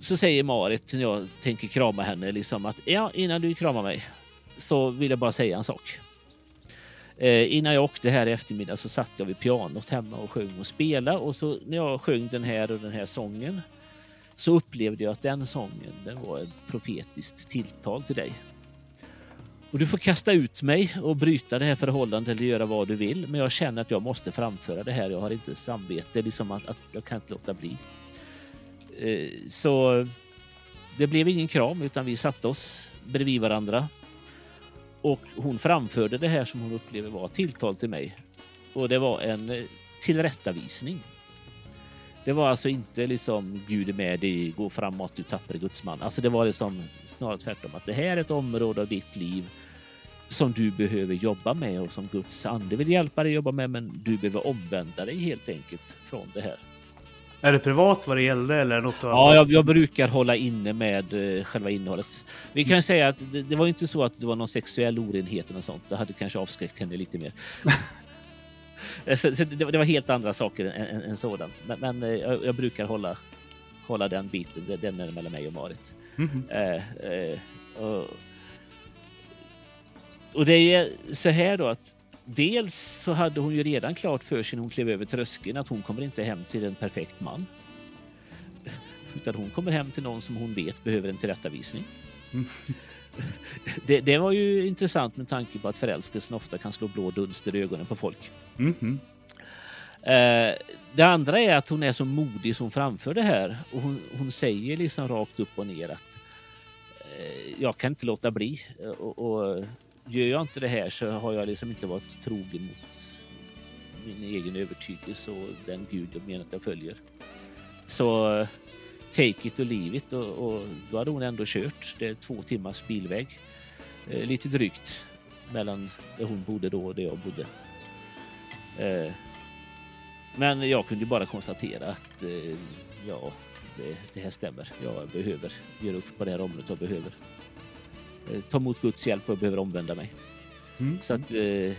Speaker 1: Så säger Marit när jag tänker krama henne liksom att ja, innan du kramar mig så vill jag bara säga en sak. Eh, innan jag åkte här i eftermiddag så satt jag vid pianot hemma och sjöng och spelade och så när jag sjöng den här och den här sången så upplevde jag att den sången den var ett profetiskt tilltal till dig. Och du får kasta ut mig och bryta det här förhållandet eller göra vad du vill. Men jag känner att jag måste framföra det här. Jag har inte samvete. Liksom att, att jag kan inte låta bli. Eh, så det blev ingen kram utan vi satte oss bredvid varandra. Och hon framförde det här som hon upplever var tilltal till mig. Och det var en eh, tillrättavisning. Det var alltså inte liksom Gud är med dig, gå framåt, du tappre gudsman. Alltså det var liksom snarare tvärtom att det här är ett område av ditt liv som du behöver jobba med och som Guds ande vill hjälpa dig jobba med. Men du behöver omvända dig helt enkelt från det här.
Speaker 3: Är det privat vad det gällde eller något?
Speaker 1: Ja, jag, jag, brukar hålla inne med uh, själva innehållet. Vi kan säga att det, det, var inte så att det var någon sexuell orenhet eller sånt. Det hade kanske avskräckt henne lite mer. så, så det, det, var helt andra saker än, än, än sådant. Men, men uh, jag, jag, brukar hålla, hålla den biten. Den är mellan mig och Marit. Mm -hmm. uh, och, och det är så här då att dels så hade hon ju redan klart för sig när hon klev över tröskeln att hon kommer inte hem till en perfekt man. Utan hon kommer hem till någon som hon vet behöver en tillrättavisning. Mm. Det, det, var ju intressant med tanke på att förälskelsen ofta kan slå blå dunster i ögonen på folk. Mm. Eh, det andra är att hon är så modig som framför det här och hon, hon säger liksom rakt upp och ner att eh, Eh, jag kan inte låta bli eh, och, och gör jag inte det här så har jag liksom inte varit trogen mot min egen övertygelse och den Gud jag menar att jag följer. Så take it or leave it och, och då hade hon ändå kört. Det är två timmars bilväg. Eh, lite drygt mellan där hon bodde då och där jag bodde. Eh, men jag kunde bara konstatera att eh, ja, det, det, här stämmer. Jag behöver göra upp på det här området. Jag behöver Eh, ta emot Guds hjälp och jag behöver omvända mig. Mm. Så att eh,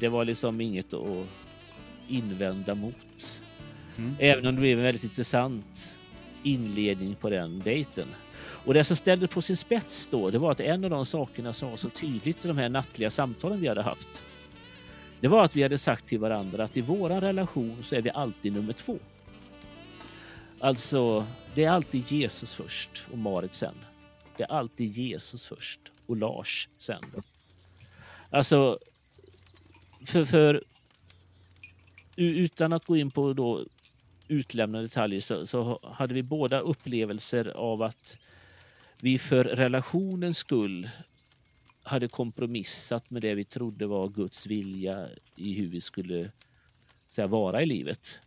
Speaker 1: det, var liksom inget att invända mot. Mm. Även om det blev en väldigt intressant inledning på den dejten. Och det som ställde på sin spets då, det var att en av de sakerna som var så tydligt i de här nattliga samtalen vi hade haft. Det var att vi hade sagt till varandra att i våra relation så är vi alltid nummer två. Alltså, det är alltid Jesus först och Marit sen. Det är alltid Jesus först och Lars sen. Alltså, för, för utan att gå in på då utlämnade detaljer så, så, hade vi båda upplevelser av att vi för relationens skull hade kompromissat med det vi trodde var Guds vilja i hur vi skulle här, vara i livet.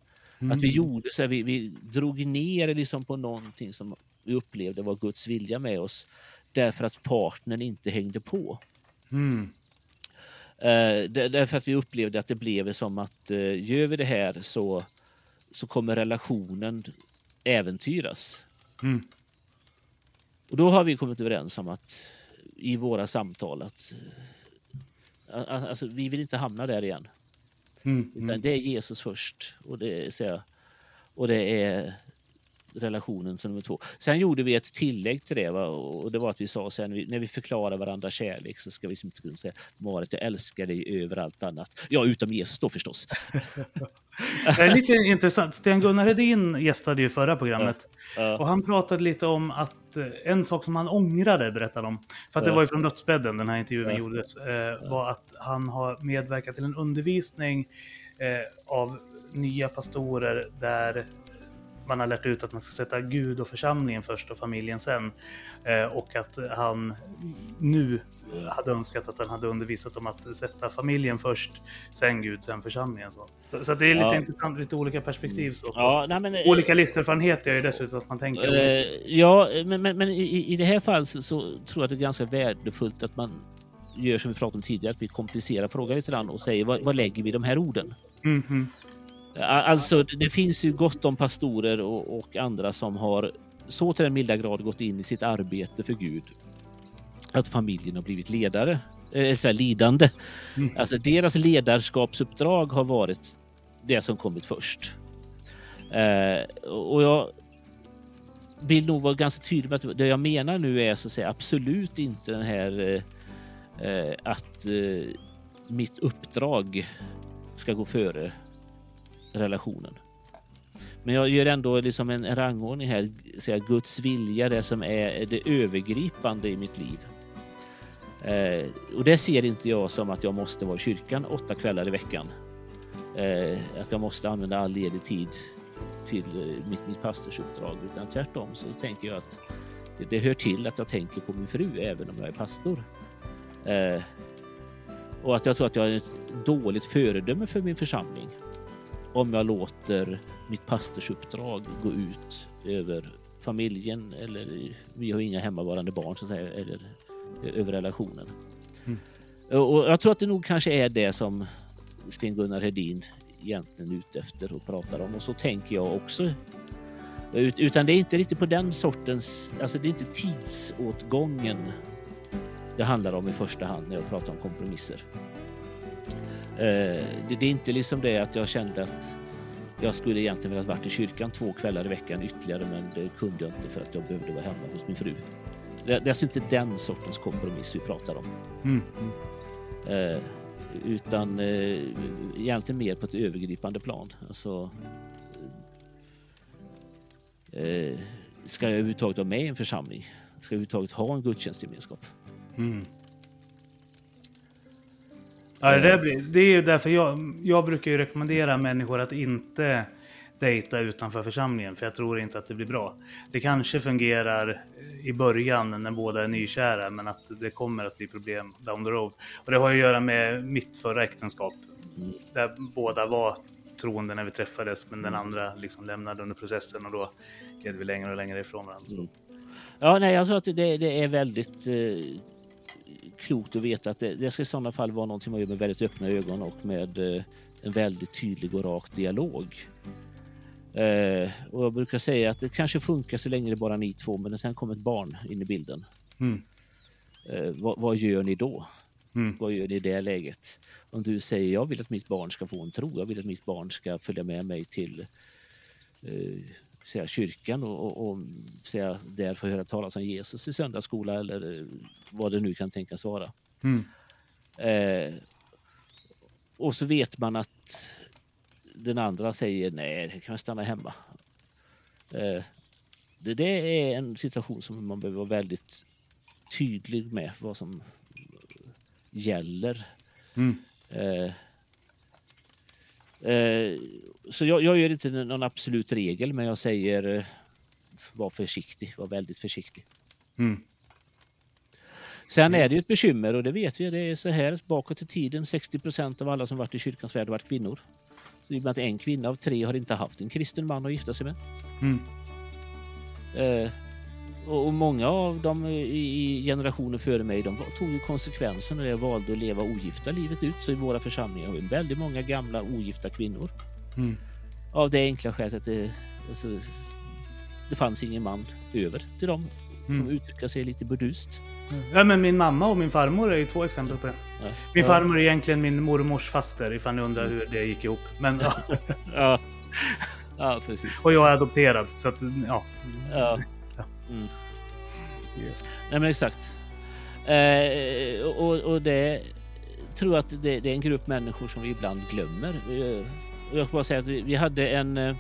Speaker 1: Mm. Att vi mm. gjorde så här, vi, vi drog ner liksom på någonting som vi upplevde var Guds vilja med oss därför att partnern inte hängde på. Mm. Uh, därför att vi upplevde att det blev som att uh, gör vi det här så, så kommer relationen äventyras. Mm. Och då har vi kommit överens om att i våra samtal att uh, alltså, vi vill inte hamna där igen. Mm. Utan det är Jesus först och det, så jag, och det är relationen som nummer två. Sen gjorde vi ett tillägg till det va? och det var att vi sa sen när vi förklarar varandra kärlek så ska vi inte kunna säga Marit, jag älskar dig över allt annat. Ja, utom Jesus då förstås.
Speaker 3: det är lite intressant. Sten-Gunnar Hedin gästade ju förra programmet ja. Ja. och han pratade lite om att eh, en sak som han ångrade berättade om, för att ja. det var ju från dödsbädden den här intervjun gjordes, eh, var att han har medverkat till en undervisning eh, av nya pastorer där man har lärt ut att man ska sätta Gud och församlingen först och familjen sen. Eh, och att han nu hade önskat att han hade undervisat om att sätta familjen först, sen Gud, sen församlingen. Så, så, det är lite ja. intressant, lite olika perspektiv. Så, ja, nej, men, olika livserfarenheter är ju dessutom att man tänker.
Speaker 1: Eh, ja, men, men, men i, i, det här fallet så, så, tror jag att det är ganska värdefullt att man gör som vi pratade om tidigare, att vi komplicerar frågan lite grann och säger vad, vad lägger vi i de här orden? Mm -hmm. Alltså, det finns ju gott om pastorer och, och, andra som har så till den milda grad gått in i sitt arbete för Gud att familjen har blivit ledare, eh, så här, lidande. Mm. Alltså deras ledarskapsuppdrag har varit det som kommit först. Eh, och jag vill nog vara ganska tydlig med att det jag menar nu är så att säga absolut inte den här eh Eh, att eh, mitt uppdrag ska gå före relationen. Men jag gör ändå liksom en, en rangordning här, säga Guds vilja, det som är det övergripande i mitt liv. Eh, och det ser inte jag som att jag måste vara i kyrkan åtta kvällar i veckan. Eh, att jag måste använda all ledig tid till eh, mitt, mitt pastorsuppdrag, utan tvärtom så tänker jag att det, det hör till att jag tänker på min fru även om jag är pastor. Eh, och att jag tror att jag är ett dåligt föredöme för min församling om jag låter mitt pastorsuppdrag gå ut över familjen eller vi har inga hemmavarande barn så att säga, eller över relationen. Mm. Och jag tror att det nog kanske är det som Sten-Gunnar Hedin egentligen är ute efter och pratar om och så tänker jag också. Utan det är inte riktigt på den sortens, alltså det är inte tidsåtgången det handlar om i första hand när jag pratar om kompromisser. Eh, det är inte liksom det att jag kände att jag skulle egentligen velat varit i kyrkan två kvällar i veckan ytterligare men det kunde jag inte för att jag behövde vara hemma hos min fru. Det är alltså inte den sortens kompromiss vi pratar om. Mm. Mm. Eh, utan eh, egentligen mer på ett övergripande plan. Alltså, eh, ska jag överhuvudtaget vara med i en församling? Ska jag överhuvudtaget ha en gudstjänstgemenskap? Mm.
Speaker 3: Ja, det, blir, det är ju därför jag, jag brukar ju rekommendera människor att inte dejta utanför församlingen, för jag tror inte att det blir bra. Det kanske fungerar i början när båda är nykära, men att det kommer att bli problem down the road. Och det har att göra med mitt förra äktenskap, där båda var troende när vi träffades, men den andra liksom lämnade under processen och då gled vi längre och längre ifrån varandra. Mm.
Speaker 1: Ja, nej, jag tror att det, det är väldigt eh, klokt att veta att det, det ska i sådana fall vara någonting man gör med väldigt öppna ögon och med eh, en väldigt tydlig och rak dialog. Eh, och jag brukar säga att det kanske funkar så länge det bara är ni två, men sen kommer ett barn in i bilden. Mm. Eh, vad, vad, gör ni då? Mm. Vad gör ni i det läget? Om du säger jag vill att mitt barn ska få en tro, jag vill att mitt barn ska följa med mig till eh, säga, kyrkan och, och, och säga, där få höra talas om Jesus i söndagsskola eller eh, vad det nu kan tänkas vara. Mm. Eh, och så vet man att den andra säger nej, det kan stanna hemma. Eh, det, det, är en situation som man behöver vara väldigt tydlig med vad som gäller. Mm. Eh, så jag, jag gör inte någon absolut regel, men jag säger eh, var försiktig, var väldigt försiktig. Mm. Sen är det ju ett bekymmer och det vet vi, det är så här bakåt i tiden. 60 procent av alla som varit i kyrkans värld har varit kvinnor. Så i och med att en kvinna av tre har inte haft en kristen man att gifta sig med. Mm. Eh, och många av dem i generationer före mig, de tog ju konsekvensen och valde att leva ogifta livet ut. Så i våra församlingar har vi väldigt många gamla ogifta kvinnor. Mm. Av det enkla skälet att det, alltså, det fanns ingen man över till dem. Mm. De uttrycker sig lite burdust.
Speaker 3: Ja, men min mamma och min farmor är ju två exempel på det. Ja. Min farmor är egentligen min mormors faster ifall ni undrar hur det gick ihop. Men, ja.
Speaker 1: ja. ja, precis.
Speaker 3: Och jag är adopterad, så att ja.
Speaker 1: ja. Mm. Yes. Nej men exakt. Eh, och, och det tror att det, det, är en grupp människor som vi ibland glömmer. Eh, jag ska bara säga att vi, vi hade en... Eh,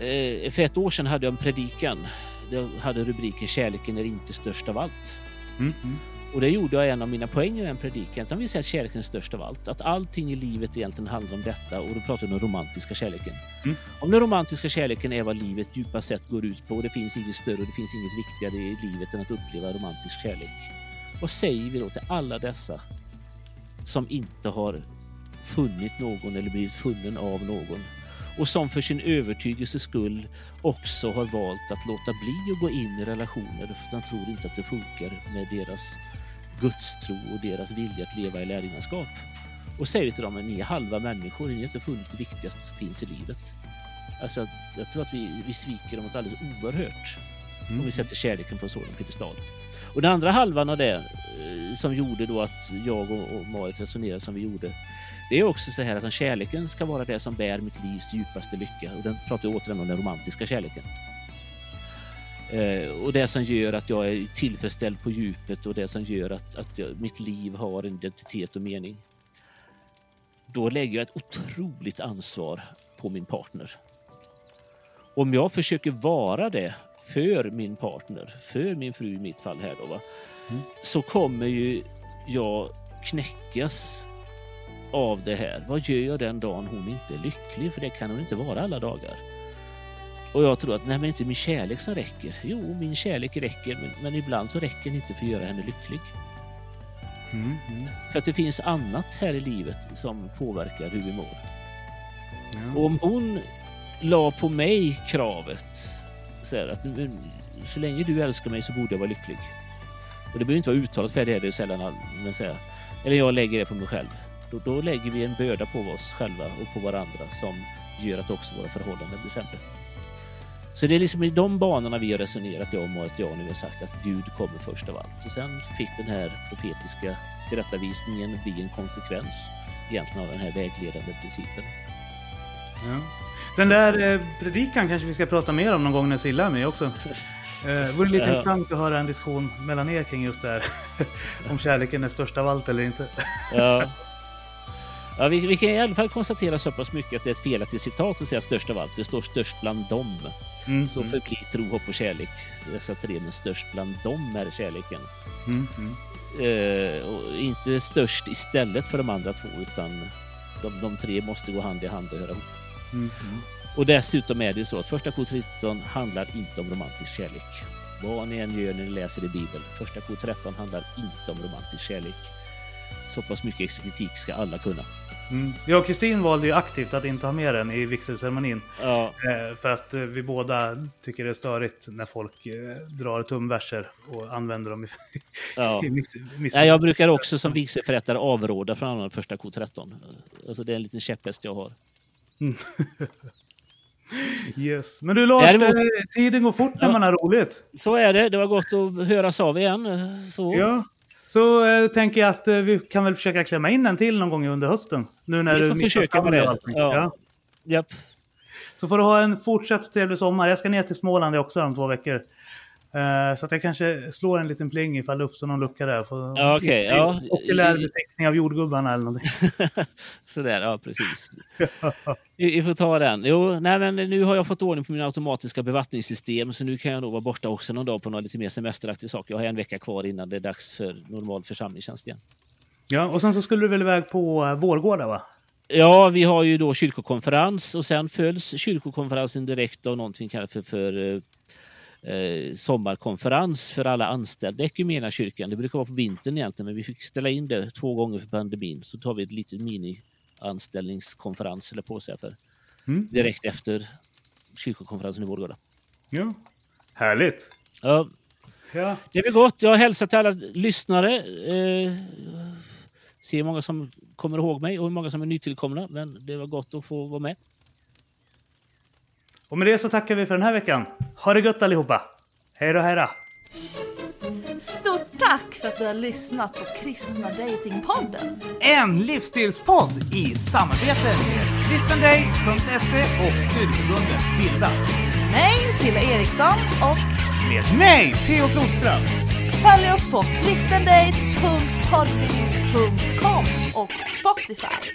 Speaker 1: eh, för ett år sedan hade jag en predikan. Jag hade rubriken Kärleken är inte störst av allt. Mm. Mm. Och det gjorde jag en av mina poänger i den predikan. Utan vi säger att kärleken är störst av allt. Att allting i livet egentligen handlar om detta. Och då pratar vi om den romantiska kärleken. Mm. Om den romantiska kärleken är vad livet djupast sett går ut på. Och det finns inget större och det finns inget viktigare i livet än att uppleva romantisk kärlek. Vad säger vi då till alla dessa som inte har funnit någon eller blivit funnen av någon och som för sin övertygelses skull också har valt att låta bli att gå in i relationer för att de tror inte att det funkar med deras gudstro och deras vilja att leva i lärjungaskap. Och säger till dem att ni är halva människor, ni har inte funnit det viktigaste som finns i livet. Alltså, jag tror att vi, vi sviker dem alldeles oerhört mm. om vi sätter kärleken på en sådan piedestal. Och den andra halvan av det eh, som gjorde då att jag och, och Marit resonerade som vi gjorde det är också så här att kärleken ska vara det som bär mitt livs djupaste lycka och den pratar jag återigen om den romantiska kärleken. Eh, och det som gör att jag är tillfredsställd på djupet och det som gör att, att jag, mitt liv har en identitet och mening. Då lägger jag ett otroligt ansvar på min partner. Om jag försöker vara det för min partner, för min fru i mitt fall här då, va? Mm. så kommer ju jag knäckas av det här. Vad gör jag den dagen hon inte är lycklig? För det kan hon inte vara alla dagar. Och jag tror att nej, men inte min kärlek som räcker. Jo, min kärlek räcker, men, men ibland så räcker det inte för att göra henne lycklig. Mm, mm. För att det finns annat här i livet som påverkar hur vi mår. Ja. Och om hon la på mig kravet så här, att så länge du älskar mig så borde jag vara lycklig. Och det behöver inte vara uttalat för det är det sällan, men säga, eller jag lägger det på mig själv. Då, då lägger vi en börda på oss själva och på varandra som gör att också våra förhållanden blir sämre. Så det är liksom i de banorna vi har resonerat jag och att jag nu har sagt att Gud kommer först av allt. Och sen fick den här profetiska tillrättavisningen bli en konsekvens egentligen av den här vägledande principen.
Speaker 3: Ja. Den där eh, predikan kanske vi ska prata mer om någon gång när Silla är med också. Det eh, vore lite ja. intressant att höra en diskussion mellan er kring just det här. om kärleken är störst av allt eller inte.
Speaker 1: ja. Ja, vi, vi, kan i alla fall konstatera så pass mycket att det är ett felaktigt citat att säga störst av allt. Det står störst bland dem. Mm, så mm. tro, hopp och kärlek. Dessa tre, men störst bland dem är kärleken. Mm, mm. Eh, och inte störst istället för de andra två, utan de, de tre måste gå hand i hand och höra ihop. Mm, mm. Och dessutom är det så att första kor 13 handlar inte om romantisk kärlek. Vad ni än gör när ni läser i Bibeln. Första kor 13 handlar inte om romantisk kärlek. Så pass mycket exegetik ska alla kunna.
Speaker 3: Mm. Jag och Kristin valde ju aktivt att inte ha med den i vigselceremonin. Ja. Eh, för att eh, vi båda tycker det är störigt när folk eh, drar tumverser och använder dem i,
Speaker 1: ja. i miss, miss Nej, Jag brukar också som vigselförrättare avråda från att använda första kod 13. Alltså det är en liten käpphäst jag har. Mm.
Speaker 3: yes. Men du Lars, Däremot... tiden går fort när man har roligt.
Speaker 1: Så är det. Det var gott att höras av igen. Så.
Speaker 3: Ja. Så eh, tänker jag att eh, vi kan väl försöka klämma in en till någon gång under hösten. Nu när
Speaker 1: du försöka med det. Ja. Ja. Japp.
Speaker 3: Så får du ha en fortsatt trevlig sommar. Jag ska ner till Småland också om två veckor. Uh, så att jag kanske slår en liten pling ifall det uppstår någon lucka där.
Speaker 1: För ja, okay, ja.
Speaker 3: Okulär besiktning av jordgubbarna eller någonting.
Speaker 1: Sådär, ja precis. vi, vi, får ta den. Jo, nej men nu har jag fått ordning på mina automatiska bevattningssystem så nu kan jag nog vara borta också någon dag på något lite mer semesteraktig sak. Jag har en vecka kvar innan det är dags för normal församlingstjänst igen.
Speaker 3: Ja, och sen så skulle du väl iväg på uh, Vårgårda va?
Speaker 1: Ja, vi har ju då kyrkokonferens och sen följs kyrkokonferensen direkt av någonting kallat för, för uh, eh, sommarkonferens för alla anställda i kyrkan. Det brukar vara på vintern egentligen, men vi fick ställa in det två gånger för pandemin. Så tar vi ett litet mini-anställningskonferens, eller på sig för, mm. direkt efter kyrkokonferensen i Vårgårda.
Speaker 3: Ja, härligt.
Speaker 1: Ja. ja. Det är gott. Jag hälsar till alla lyssnare. Eh, ser hur många som kommer ihåg mig och hur många som är nytillkomna. Men det var gott att få vara med.
Speaker 3: Och med det så tackar vi för den här veckan. Ha det gött allihopa! Hej då, hej då!
Speaker 4: Stort tack för att du har lyssnat på Kristna Datingpodden.
Speaker 3: En livsstilspodd i samarbete med kristendate.se och studieförbundet Bilda.
Speaker 4: Mig, Silla Eriksson och
Speaker 3: med mig, Theo Flodström.
Speaker 4: Följ oss på kristendate.podbean.com och Spotify.